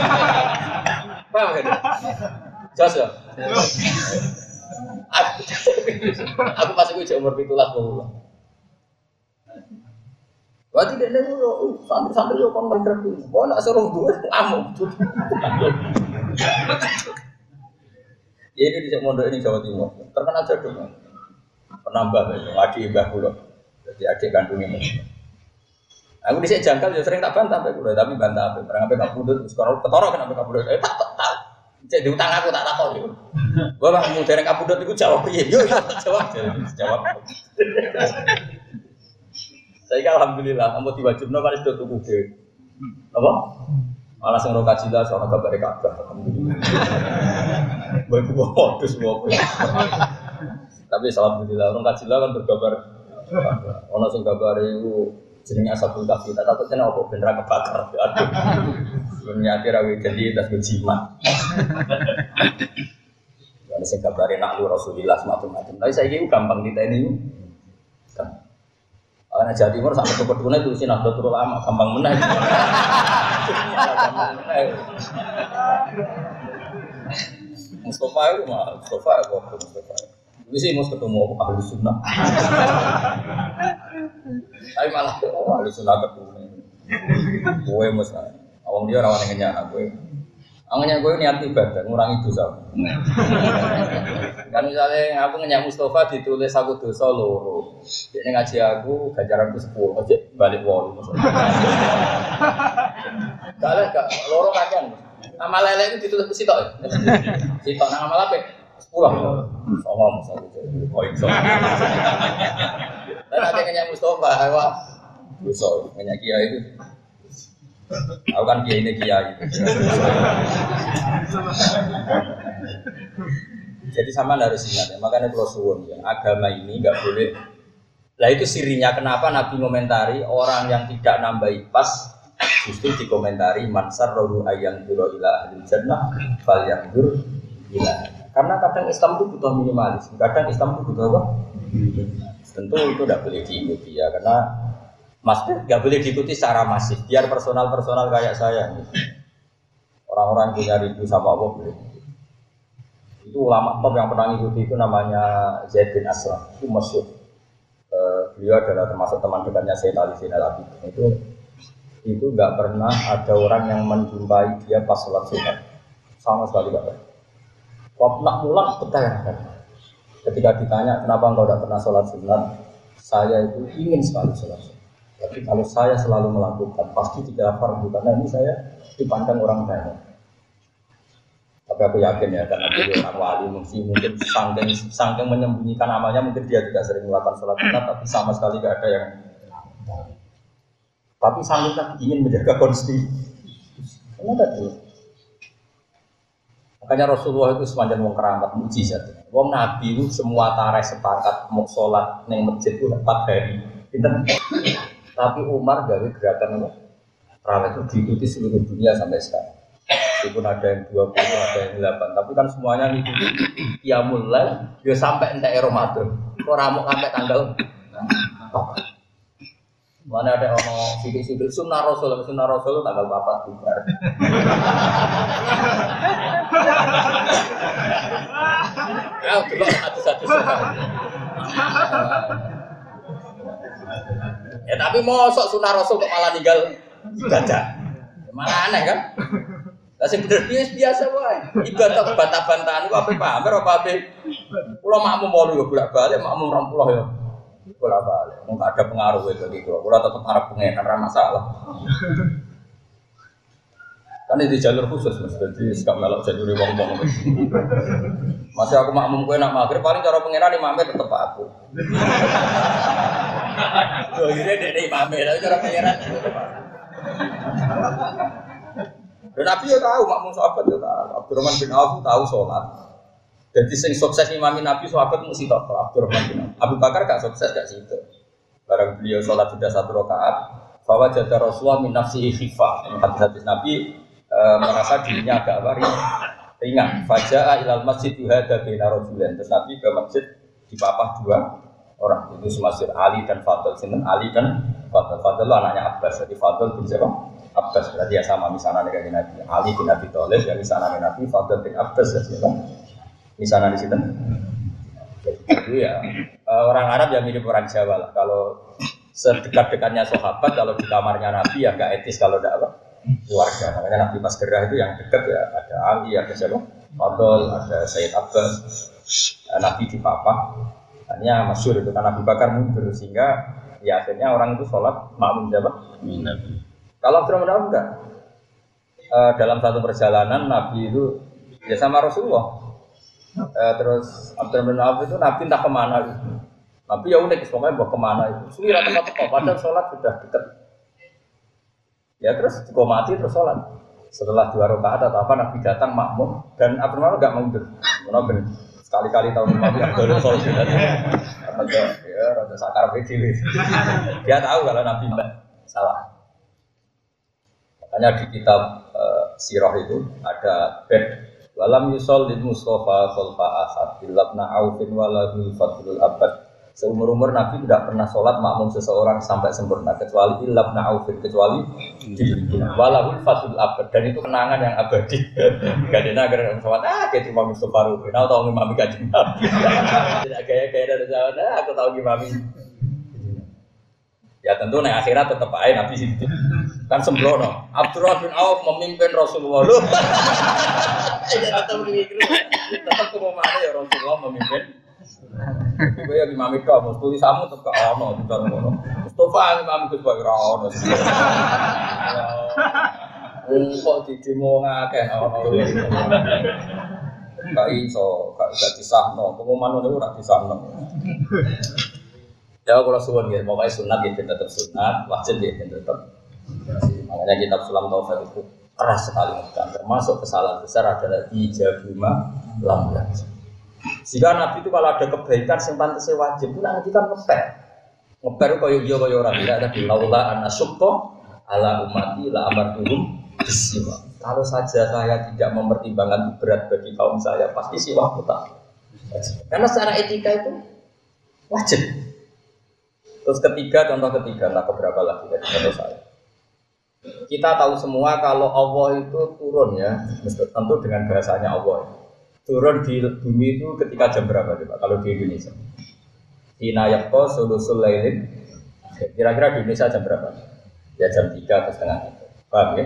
Paham kan? Jelas ya? Aku pas gue umur pitulas puluh. Berarti dia nih lo santri-santri yo kon bener tuh. Kok nak suruh gue amuk. Ya ini di Mondok ini Jawa Timur. Terkenal dong. Penambah ya, adik mbah kula. Jadi adik kandungnya Aku di sini jangkal ya sering tak bantah sampai tapi bantah apa? Barang apa gak pudut, sekarang ketoro kenapa gak pudut? Eh tak tak. Cek diutang aku tak takut itu. Gua bang mau dereng kapudut itu jawab iya, yo jawab jawab. Saya kan alhamdulillah, kamu diwajib no kan itu tubuh dewi. Apa? Malah sing roka cila soal kabar kabar. Alhamdulillah. Baik gua modus gua. Tapi alhamdulillah orang kacila kan berkabar. Ono sing kabar itu jenenge asabul kafi. Tak takut kena apa bener kebakar. Aduh. Dunia rawi jadi tas berjimat. Ada sing kabare nak lu Rasulillah semacam-macam. Tapi saya ini gampang kita ini. Karena Jawa Timur sampai ke Peduna itu sih Nahdlatul Ulama gampang menang. Mustafa itu mah Mustafa ya kok Mustafa. Ini sih mau ketemu ahli sunnah. Tapi malah oh, ahli sunnah ketemu. Gue mesti, awang dia rawan yang nyanyi gue. Angin gue niat ibadah, ngurangi dosa. kan misalnya aku ngenyak Mustafa ditulis aku dosa loro. Jadi ngaji aku ganjaranku sepuluh, aja balik wolu. Kalian gak loro kajian. Nama lele itu ditulis sitok. Sitok nama apa? Sepuluh. Sama misalnya poin sama. Dan ada ngenyak Mustafa, wah, dosa ngenyak kiai itu. Aku kan kiai ini kiai. Jadi sama harus ingat ya. Makanya kalau suwun ya, agama ini nggak boleh. Lah itu sirinya kenapa Nabi komentari orang yang tidak nambahi pas justru dikomentari mansar rohu ayam duro ila ahli jannah fal yang ila karena kadang Islam itu butuh minimalis kadang Islam itu butuh apa tentu itu tidak boleh diikuti ya karena Mas nggak boleh diikuti secara masif. Biar personal personal kayak saya. Orang-orang punya rindu sama Allah boleh. Itu ulama top yang pernah ngikuti itu namanya Zaid bin Aslam. Itu masyhur. Uh, beliau adalah termasuk teman dekatnya Sayyid Ali Zainal Abidin. Itu itu nggak pernah ada orang yang menjumpai dia pas sholat sunat sama sekali nggak pernah. Waktu nak pulang bertanya Ketika ditanya kenapa engkau tidak pernah sholat sunat, saya itu ingin sekali sholat sunat. Tapi kalau saya selalu melakukan, pasti tidak fardu karena ini saya dipandang orang banyak. Tapi aku yakin ya, karena dia orang wali mungkin mungkin sangking sangking menyembunyikan amalnya mungkin dia tidak sering melakukan sholat sunat, tapi sama sekali tidak ada yang tapi sanggup ingin menjaga konstitusi. Kenapa tuh? Makanya Rasulullah itu semacam wong keramat mujizat. Wong Nabi itu semua tareh sepakat mau sholat neng masjid itu empat hari. Tapi Umar gawe gerakan? Terawih itu diikuti seluruh dunia sampai sekarang. Meskipun ada yang 20, ada yang 8 Tapi kan semuanya ngikuti Ya mulai, ya sampai entek Ramadan Kok ramuk sampai tanggal Mana ada orang sidik-sidik sunnah rasul, sunnah rasul tanggal bapak bubar. ya, dulu satu-satu Ya tapi mau sok sunnah rasul kok malah tinggal ibadah. Mana aneh kan? Lah sing bener biasa biasa wae. Ibadah bantah-bantahan ku ape pamer apa ape? Kula makmum mau yo bolak-balik makmum 20 ya. Kula balik. Enggak ada pengaruh itu bagi kula. Kula tetap harap pengen karena masalah. Kan di jalur khusus mas, jadi sekarang melok jalur wong wong. Masih aku makmum kue nak maghrib paling cara pengiran imamnya tetap aku. Tuh ini dia imamnya, tapi cara aku. Dan Nabi ya tahu, makmum sahabat ya tahu. Abdurrahman bin Auf tahu sholat. Jadi sing sukses imami Nabi sahabat mesti tahu Abdurrahman bin. Abu Bakar gak sukses gak situ. Barang beliau sholat sudah satu rakaat, bahwa jada Rasulullah min nafsihi khifah. Hadis-hadis Nabi e, merasa dirinya agak apa ringan. Fajaa ilal masjid yuhada bina rajulan. Terus Nabi ke masjid dipapah dua orang. Itu semasir Ali dan Fadl. Sinten Ali dan Fadl. Fadl anaknya Abbas. Jadi Fadl bin siapa? Abbas. Berarti ya sama misalnya dengan Nabi. Ali bin Abi Thalib ya misalnya Nabi. Fadl bin Abbas ya siapa? Misalnya di situ. Jadi ya orang Arab yang mirip orang Jawa lah. Kalau sedekat-dekatnya sahabat, kalau di kamarnya Nabi ya gak etis kalau tidak apa keluarga. Makanya Nabi pas gerah itu yang dekat ya ada Ali, ada siapa? Fadl, ada Sayyid Abbas, Nabi di Papa. Hanya masyur itu karena Abu Bakar mundur sehingga ya akhirnya orang itu sholat makmum siapa? Nabi. Kalau Abdurrahman enggak. Uh, dalam satu perjalanan Nabi itu ya sama Rasulullah. Uh, terus Abdurrahman Auf itu Nabi entah ke mana gitu. Nabi ya unik, pokoknya bawa ke mana itu. Suwira tempat-tempat, padahal sholat sudah dekat. Ya terus kok mati terus sholat. Setelah dua rakaat atau apa Nabi datang makmum dan Abdurrahman enggak mundur. Nabi sekali-kali tahun yang baru sholat sudah. Raja ya raja sakar bedi. Dia tahu kalau Nabi salah. Makanya di kitab uh, sirah itu ada bed Walam yusol lil Mustafa khalfa asad Bilabna aufin waladul fadlul abad Seumur umur Nabi tidak pernah sholat makmum seseorang sampai sempurna kecuali ilabna aufin kecuali walahul fadlul abad dan itu kenangan yang abadi. Gak ada agar sholat ah kayak cuma Mustafa Rufin, aku tahu ngimami kajian Nabi. Tidak gaya-gaya dari sholat ah aku tahu ngimami. Ya tentu nih akhirat tetap aja Nabi situ. Kan sembrono. Abdurrahman Auf memimpin Rasulullah. Ya tetap mikir. Tetap ya Rasulullah memimpin. Ya imam mau tulis kamu tetap ke ono, bukan ono. Mustafa imam sebagai ono. Kok di demo ono. Gak iso, gak disahno. Pengumuman disahno. Ya kalau suwon ya, pokoknya sunat ya tetap sunat, wajib ya tetap. Makanya kitab Sulam Taufik itu keras sekali kan. Termasuk kesalahan besar adalah ijabuma lam Jika Nabi itu kalau ada kebaikan yang pantasnya wajib, itu nanti kan ngeper. Ngeper kaya iya kaya orang tidak ada laula anasukto ala umati la amartuhum bisiwa. Kalau saja saya tidak mempertimbangkan berat bagi kaum saya, pasti siwa tak. Karena secara etika itu wajib. Terus ketiga, contoh ketiga, nah keberapa lagi dari contoh saya. Kita tahu semua kalau Allah itu turun ya, tentu dengan bahasanya Allah. Turun di bumi itu ketika jam berapa coba kalau di Indonesia? Ina yakto sulusul lailin. Kira-kira di Indonesia jam berapa? Ya jam 3 atau setengah tiga. Paham ya?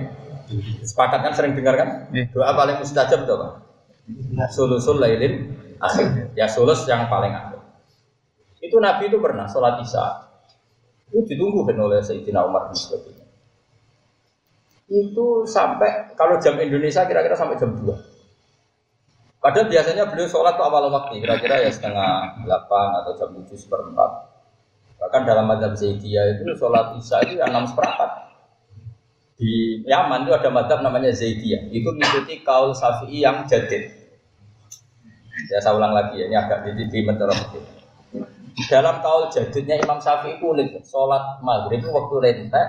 Sepakat kan sering dengar kan? Iya. Doa paling mustajab itu apa? Sulusul lailin akhir. Ya sulus yang paling akhir. Itu Nabi itu pernah sholat isya. Itu ditunggu kan oleh Sayyidina Umar bin sebagainya. Itu sampai kalau jam Indonesia kira-kira sampai jam 2. Padahal biasanya beliau sholat tuh awal waktu, kira-kira ya setengah delapan atau jam tujuh seperempat. Bahkan dalam madhab Zaidiyah itu sholat isya itu ya seperempat. Di Yaman itu ada madhab namanya Zaidiyah. Itu mengikuti kaul Syafi'i yang jadid. Ya saya ulang lagi ya, ini agak di, di mentorong Dalam kaul jadidnya Imam Syafi'i itu unik. Sholat maghrib itu waktu rentek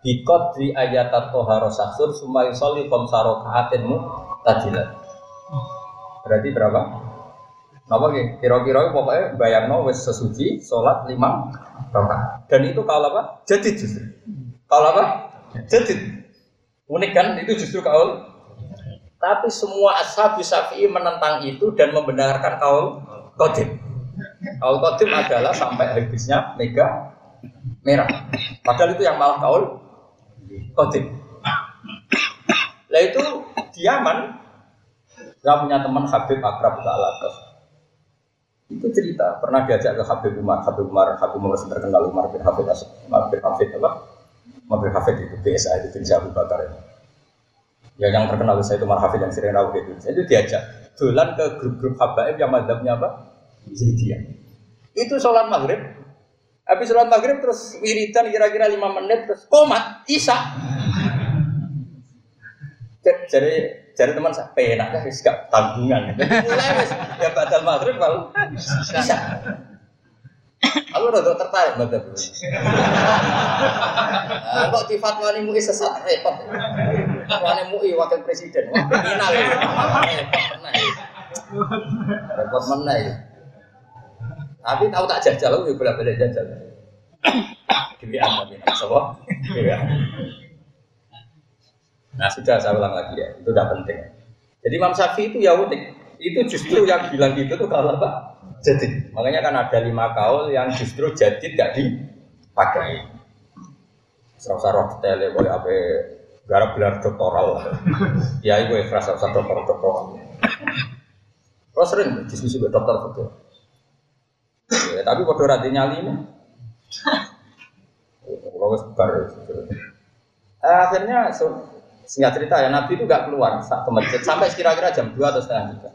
Di ayat toharo saksur Sumai soli komsaro kaatinmu tajilat Berarti berapa? Apa gitu? Kira-kira pokoknya bayangno wes sesuci sholat lima rakaat. Dan itu kalau apa? Jadid justru. Kalau apa? Jadid. Unik kan? Itu justru kaul. Tapi semua ashab syafi'i menentang itu dan membenarkan kaul kodim. Kaul kodim adalah sampai habisnya mega merah. Padahal itu yang malah kaul kodim. Lah itu diaman saya punya teman Habib Akrab Alatas. Itu cerita, pernah diajak ke Habib Umar, Habib Umar, Habib Umar terkenal Umar bin Hafid, Umar bin Hafid apa? Umar bin Hafid itu BSA itu bin Abu Bakar itu. Ya yang terkenal saya itu Umar Hafid yang sering rawuh itu. Itu diajak dolan ke grup-grup habaib yang madhabnya apa? Zaidiyah. Itu sholat maghrib. Habis sholat maghrib terus wiridan kira-kira lima menit terus komat, isa. Jadi jadi teman saya penak kan gak tanggungan. Mulai wis ya batal maghrib kalau bisa. Aku rada tertarik dulu. Ah, kok di fatwa ini MUI sesat repot. Fatwa ini MUI wakil presiden. Wah, kriminal ya. Repot meneh. Repot. Tapi tahu tak jajal, aku boleh boleh jajal. Dewi tapi Sapa? Dewi Nah sudah saya ulang lagi ya, itu udah penting. Jadi Imam Syafi'i itu ya unik. Itu justru yang bilang gitu tuh kalau apa? Jadi makanya kan ada lima kaul yang justru jadi gak dipakai. Serasa roh tele boleh apa garap gelar doktoral. ya ibu ikhlas serasa dokter doktoral. Terus sering diskusi dengan dokter betul. Ya, tapi pada rati nyali ini. Kalau sebar. Akhirnya so, Singkat cerita ya Nabi itu gak keluar ke masjid sampai kira-kira jam 2 atau setengah tiga.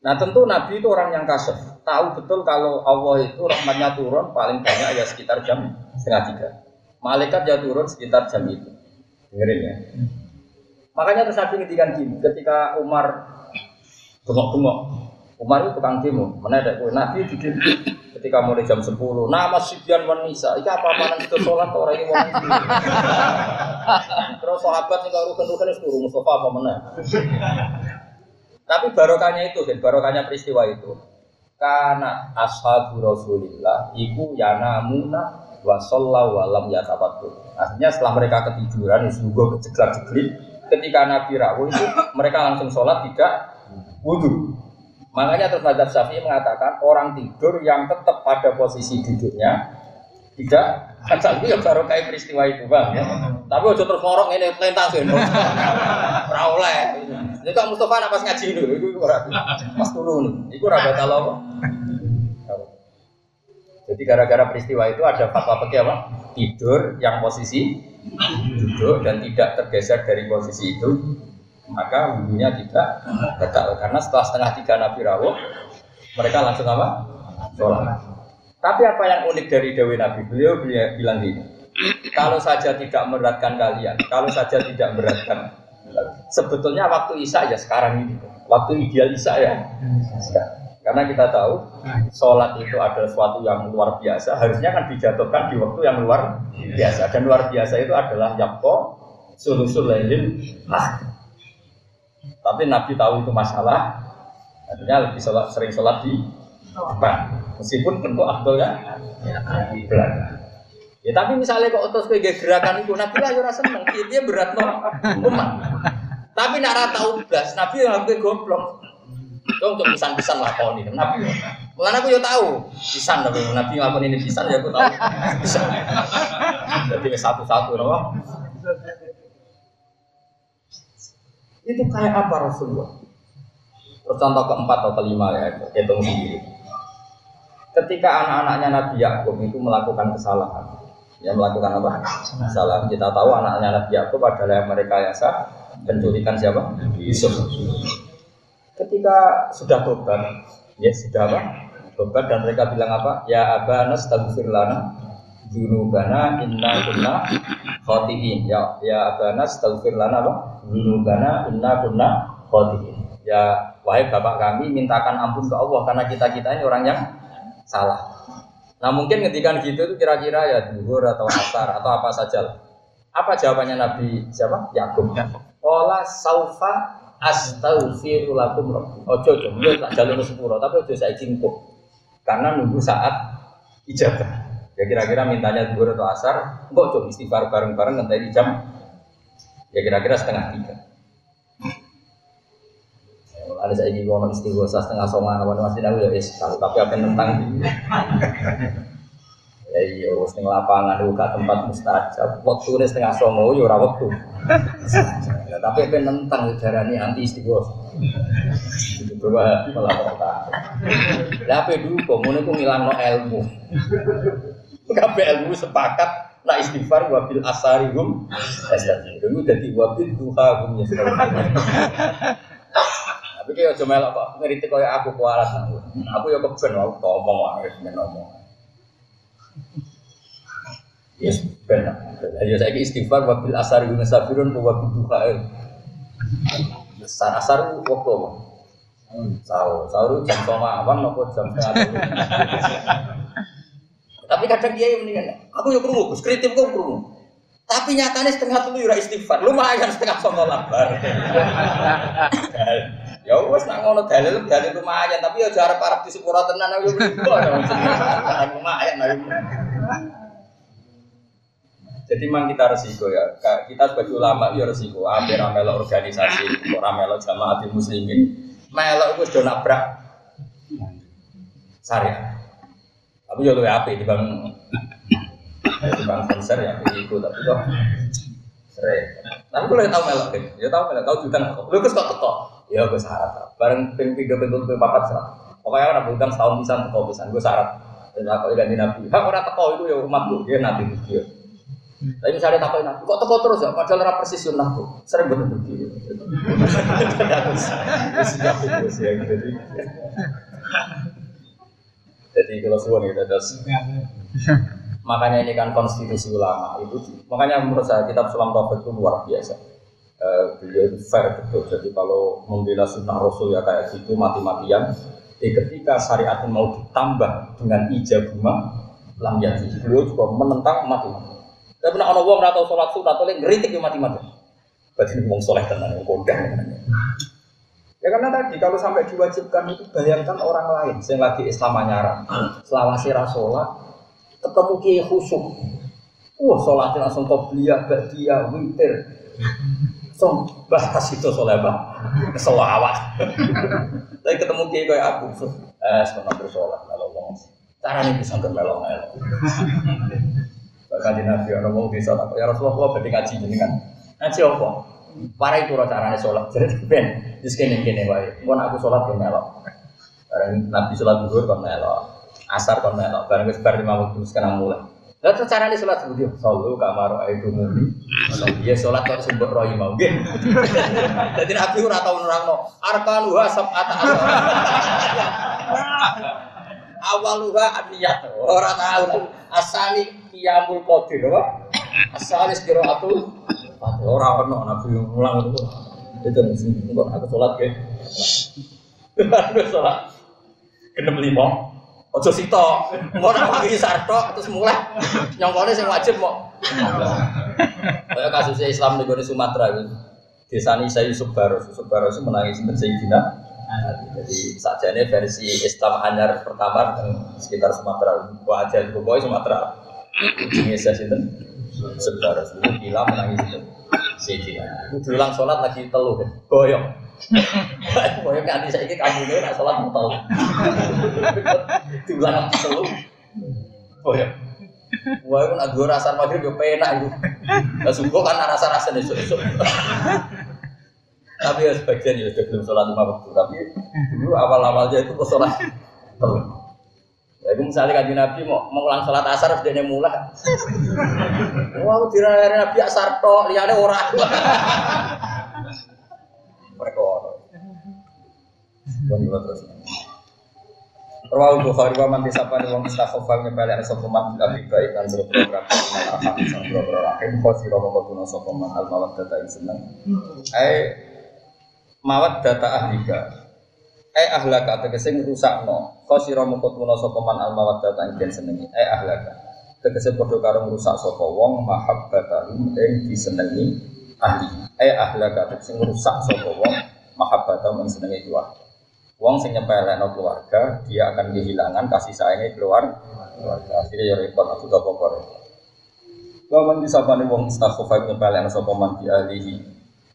Nah tentu Nabi itu orang yang kasar, tahu betul kalau Allah itu rahmatnya turun paling banyak ya sekitar jam setengah tiga. Malaikat ya turun sekitar jam itu. Dengerin ya. Makanya terus Nabi ngedikan gini, ketika Umar bengok-bengok, Umar itu tukang demo, mana ada Nabi di ketika mulai jam 10 nama Sibyan wanisa ini apa mana itu? Sholat orang ini mau terus sahabat yang rukun rukun itu turun Mustafa apa mana tapi barokahnya itu dan barokahnya peristiwa itu. Karena ashabu rasulillah iku yanamuna wa sallallahu walam yatabattu artinya setelah mereka ketiduran juga keceklak jeglit ketika Nabi rawuh itu mereka langsung sholat tidak wudhu Makanya terus Mazhab Syafi'i mengatakan orang tidur yang tetap pada posisi duduknya tidak kan itu ya baru kayak peristiwa itu bang ya. Tapi udah terus ngorok ini pelintas ya. Ora Ini kok Mustafa nak pas ngaji dulu itu pas turun. Itu ora batal? Jadi gara-gara peristiwa itu ada fatwa pakai apa? Tidur yang posisi duduk dan tidak tergeser dari posisi itu maka wudhunya tidak batal karena setelah setengah tiga Nabi rawuh mereka langsung apa? Sholat. Tapi apa yang unik dari Dewi Nabi? Beliau, bilang gini, kalau saja tidak memberatkan kalian, kalau saja tidak memberatkan, sebetulnya waktu Isya ya sekarang ini, waktu ideal Isya ya. Karena kita tahu sholat itu adalah sesuatu yang luar biasa, harusnya kan dijatuhkan di waktu yang luar biasa. Dan luar biasa itu adalah yakko sulusul lailin ah tapi Nabi tahu itu masalah, artinya lebih sholat, sering sholat di depan. Meskipun tentu Abdul ya, di belakang. Ya tapi misalnya kok terus kayak gerakan itu, Nabi lah ya ora seneng, dia berat no umat. Tapi nak rata ublas, Nabi yang hampir goblok. Dong untuk pisan-pisan ini, Nabi. Bukan aku ya tahu, pisan tapi Nabi ngakon ini pisan ya aku tahu. Pisan. Jadi satu-satu loh. Itu kayak apa Rasulullah? Terus contoh keempat atau kelima ya, hitung sendiri. Ketika anak-anaknya Nabi Yakub itu melakukan kesalahan, ya melakukan apa? Kesalahan. Kita tahu anaknya Nabi Yakub adalah yang mereka yang sah penculikan siapa? Yusuf. Ketika sudah tobat, ya sudah apa? Tobat dan mereka bilang apa? Ya abana astaghfir lana dzunubana inna kunna khotiin. Ya ya abana astaghfir lana apa? Dzunubana inna kunna khotiin. Ya wahai bapak kami mintakan ampun ke Allah karena kita-kita ini orang yang salah. Nah mungkin ketika gitu itu kira-kira ya duhur atau asar atau apa saja lah. Apa jawabannya Nabi siapa? Yakub. Ola saufa astaghfiru lakum rabbi. Ojo ojo, tak jalur sepuro, tapi ojo saya cingkuk. Karena nunggu saat ijabah. Ya kira-kira mintanya duhur atau asar, kok ojo istighfar bareng-bareng nanti di jam? Ya kira-kira setengah tiga. Ada saya ini mau istighosa setengah songan apa masih tahu ya es tapi apa tentang ya iya wis ning lapangan uga tempat mustajab. Waktu ini setengah songo yo ora waktu ya, tapi apa tentang darani anti istighosa itu coba kota lah dulu kok ngono ku ngilangno ilmu kabeh ilmu sepakat nak istighfar wabil asarihum itu jadi wabil duha hum tapi kayak cuma melok kok ngeritik kayak aku kualat aku. Aku ya keben aku ngomong wae ben ngomong. Yes, ben. Ya saya istighfar wabil asar guna sabirun wa wabil duha. Asar asar waktu apa? Sahur, sahur jam sama awan nopo jam setengah Tapi kadang dia yang mendingan, aku yuk kerungu, kritik kok kerungu. Tapi nyatanya setengah tuh yura istighfar, lumayan setengah sama lambar. Ya wes nak ngono dalil dalil lumayan tapi ya jarak parah di sepura tenan aku lumayan Jadi memang kita resiko ya. Kita sebagai ulama ya resiko. Hampir melok organisasi, orang melok jamaah muslimin, melok itu sudah nabrak syariat. Tapi ya lebih api di bang di bang konser ya itu tapi kok sering. Tapi kalau tahu melok, ya tahu melok, tahu jutaan, lu kok teko. Ya gue syarat. Bareng ping tiga pintu ping papat syarat. Pokoknya orang berutang setahun bisa teko bisa. Gue syarat. Dan aku ganti nabi. Hak orang teko itu ya umat gue. Dia nabi dia. Tapi misalnya takut nabi, kok teko terus ya? Padahal orang persis sunnah tuh. Sering betul begitu. Jadi, jadi kalau suwon itu terus makanya ini kan konstitusi ulama itu makanya menurut saya kitab Sulam Taufik itu luar biasa uh, beliau itu fair betul. Jadi kalau membela sunnah Rasul ya kayak gitu mati-matian. Jadi ketika syariat mau ditambah dengan ijabuma lam yati, beliau juga menentang mati-mati. Tapi pernah orang wong atau sholat sunat atau ngeritik yang mati-mati. Berarti ngomong soleh tenan, kodang. Ya karena tadi kalau sampai diwajibkan itu bayangkan orang lain yang lagi Islam anyara, selawasi rasola, ketemu kiai khusyuk. Wah, sholatnya langsung kau belia, dia, winter, Song bahas itu bang, selawat. Tapi ketemu kiai kayak aku, eh sekarang bersolat kalau. Cara ini bisa bermelong melong. Bahkan di nabi orang mau bisa ya Rasulullah berarti ngaji jenengan. Ngaji apa? Para itu caranya sholat. Jadi ben, di sini gini wae. Mau aku sholat ke melok. Barang nabi sholat duhur kon melok, asar kon melok. Barang sebar lima waktu sekarang mulai. Lah terus carane salat seperti sallu kamar itu mumi. Iya salat kok sumber rohi mau nggih. Dadi Nabi ora tau nerangno arkanuha sab'ata Awaluha aniyat. Ora tahu asali qiyamul qadir apa? Asali qiraatul ora ono Nabi mulang itu. Itu sing aku salat nggih. Aku salat. Genep lima. Ojo sito, mau nak pagi sarto terus mulai nyongkone sing wajib mau. Kayak kasusnya Islam di Sumatera itu. Desa ini saya Yusuf Baros, Yusuf Baros itu menangis sinten Sayyidina Jadi saja ini versi Islam Anyar pertama sekitar Sumatera. Wajah pokoknya Sumatera. Ini saya sebentar. Itu gila menangis itu. Siji. Diulang sholat lagi teluh. Goyong. Goyong nanti saya ini kamu ini nak sholat mau teluh. Diulang lagi teluh. Goyong. Wah, itu nak dua rasa maghrib yo penak itu. Lah sungguh kan rasa-rasa esuk-esuk. Tapi ya sebagian ya sudah belum sholat lima waktu. Tapi dulu awal-awalnya itu kok sholat telur. Ya itu misalnya kaji Nabi mau mengulang sholat asar harus dia mulai. Wah, dirayari Nabi asar toh, lihatnya orang. Mereka orang. terus. Rawal Bukhari wa man disapani wong istaghfar nyepelek sapa man bil abi baik kan program arham sang program rahim khosira moko tuna sapa man al mawaddah ing seneng. Ai mawat data ahlika eh ahlaka tegese ngrusakno. Khosira moko tuna sapa man al mawaddah ing senengi. Eh ahlaka. Tegese padha karo ngrusak sapa wong mahabbatahu ing disenengi ahli. Eh ahlaka tegese ngrusak sapa wong mahabbatahu ing senengi keluarga. Wong sing nyepelekno keluarga, dia akan kehilangan kasih sayangnya keluar keluarga. Akhirnya ya repot aku gak apa-apa. Wa man disapane wong istakhofa nyepelekno sapa man di alihi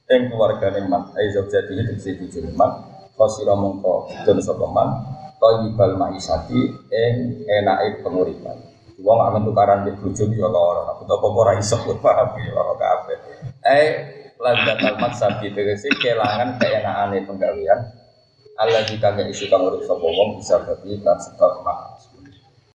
ing keluargane man, ai zaujati itu bisa dijulman, fasira mongko dun sapa man, thayyibal maisati ing enake penguripan. Wong amen tukaran di bojo ya lara, aku apa ora iso paham ya ora kabeh. Eh landatal maksabi tegese kelangan keenakane penggawean Allah jika nggak isu kamu sapa wong bisa berarti kan sebab.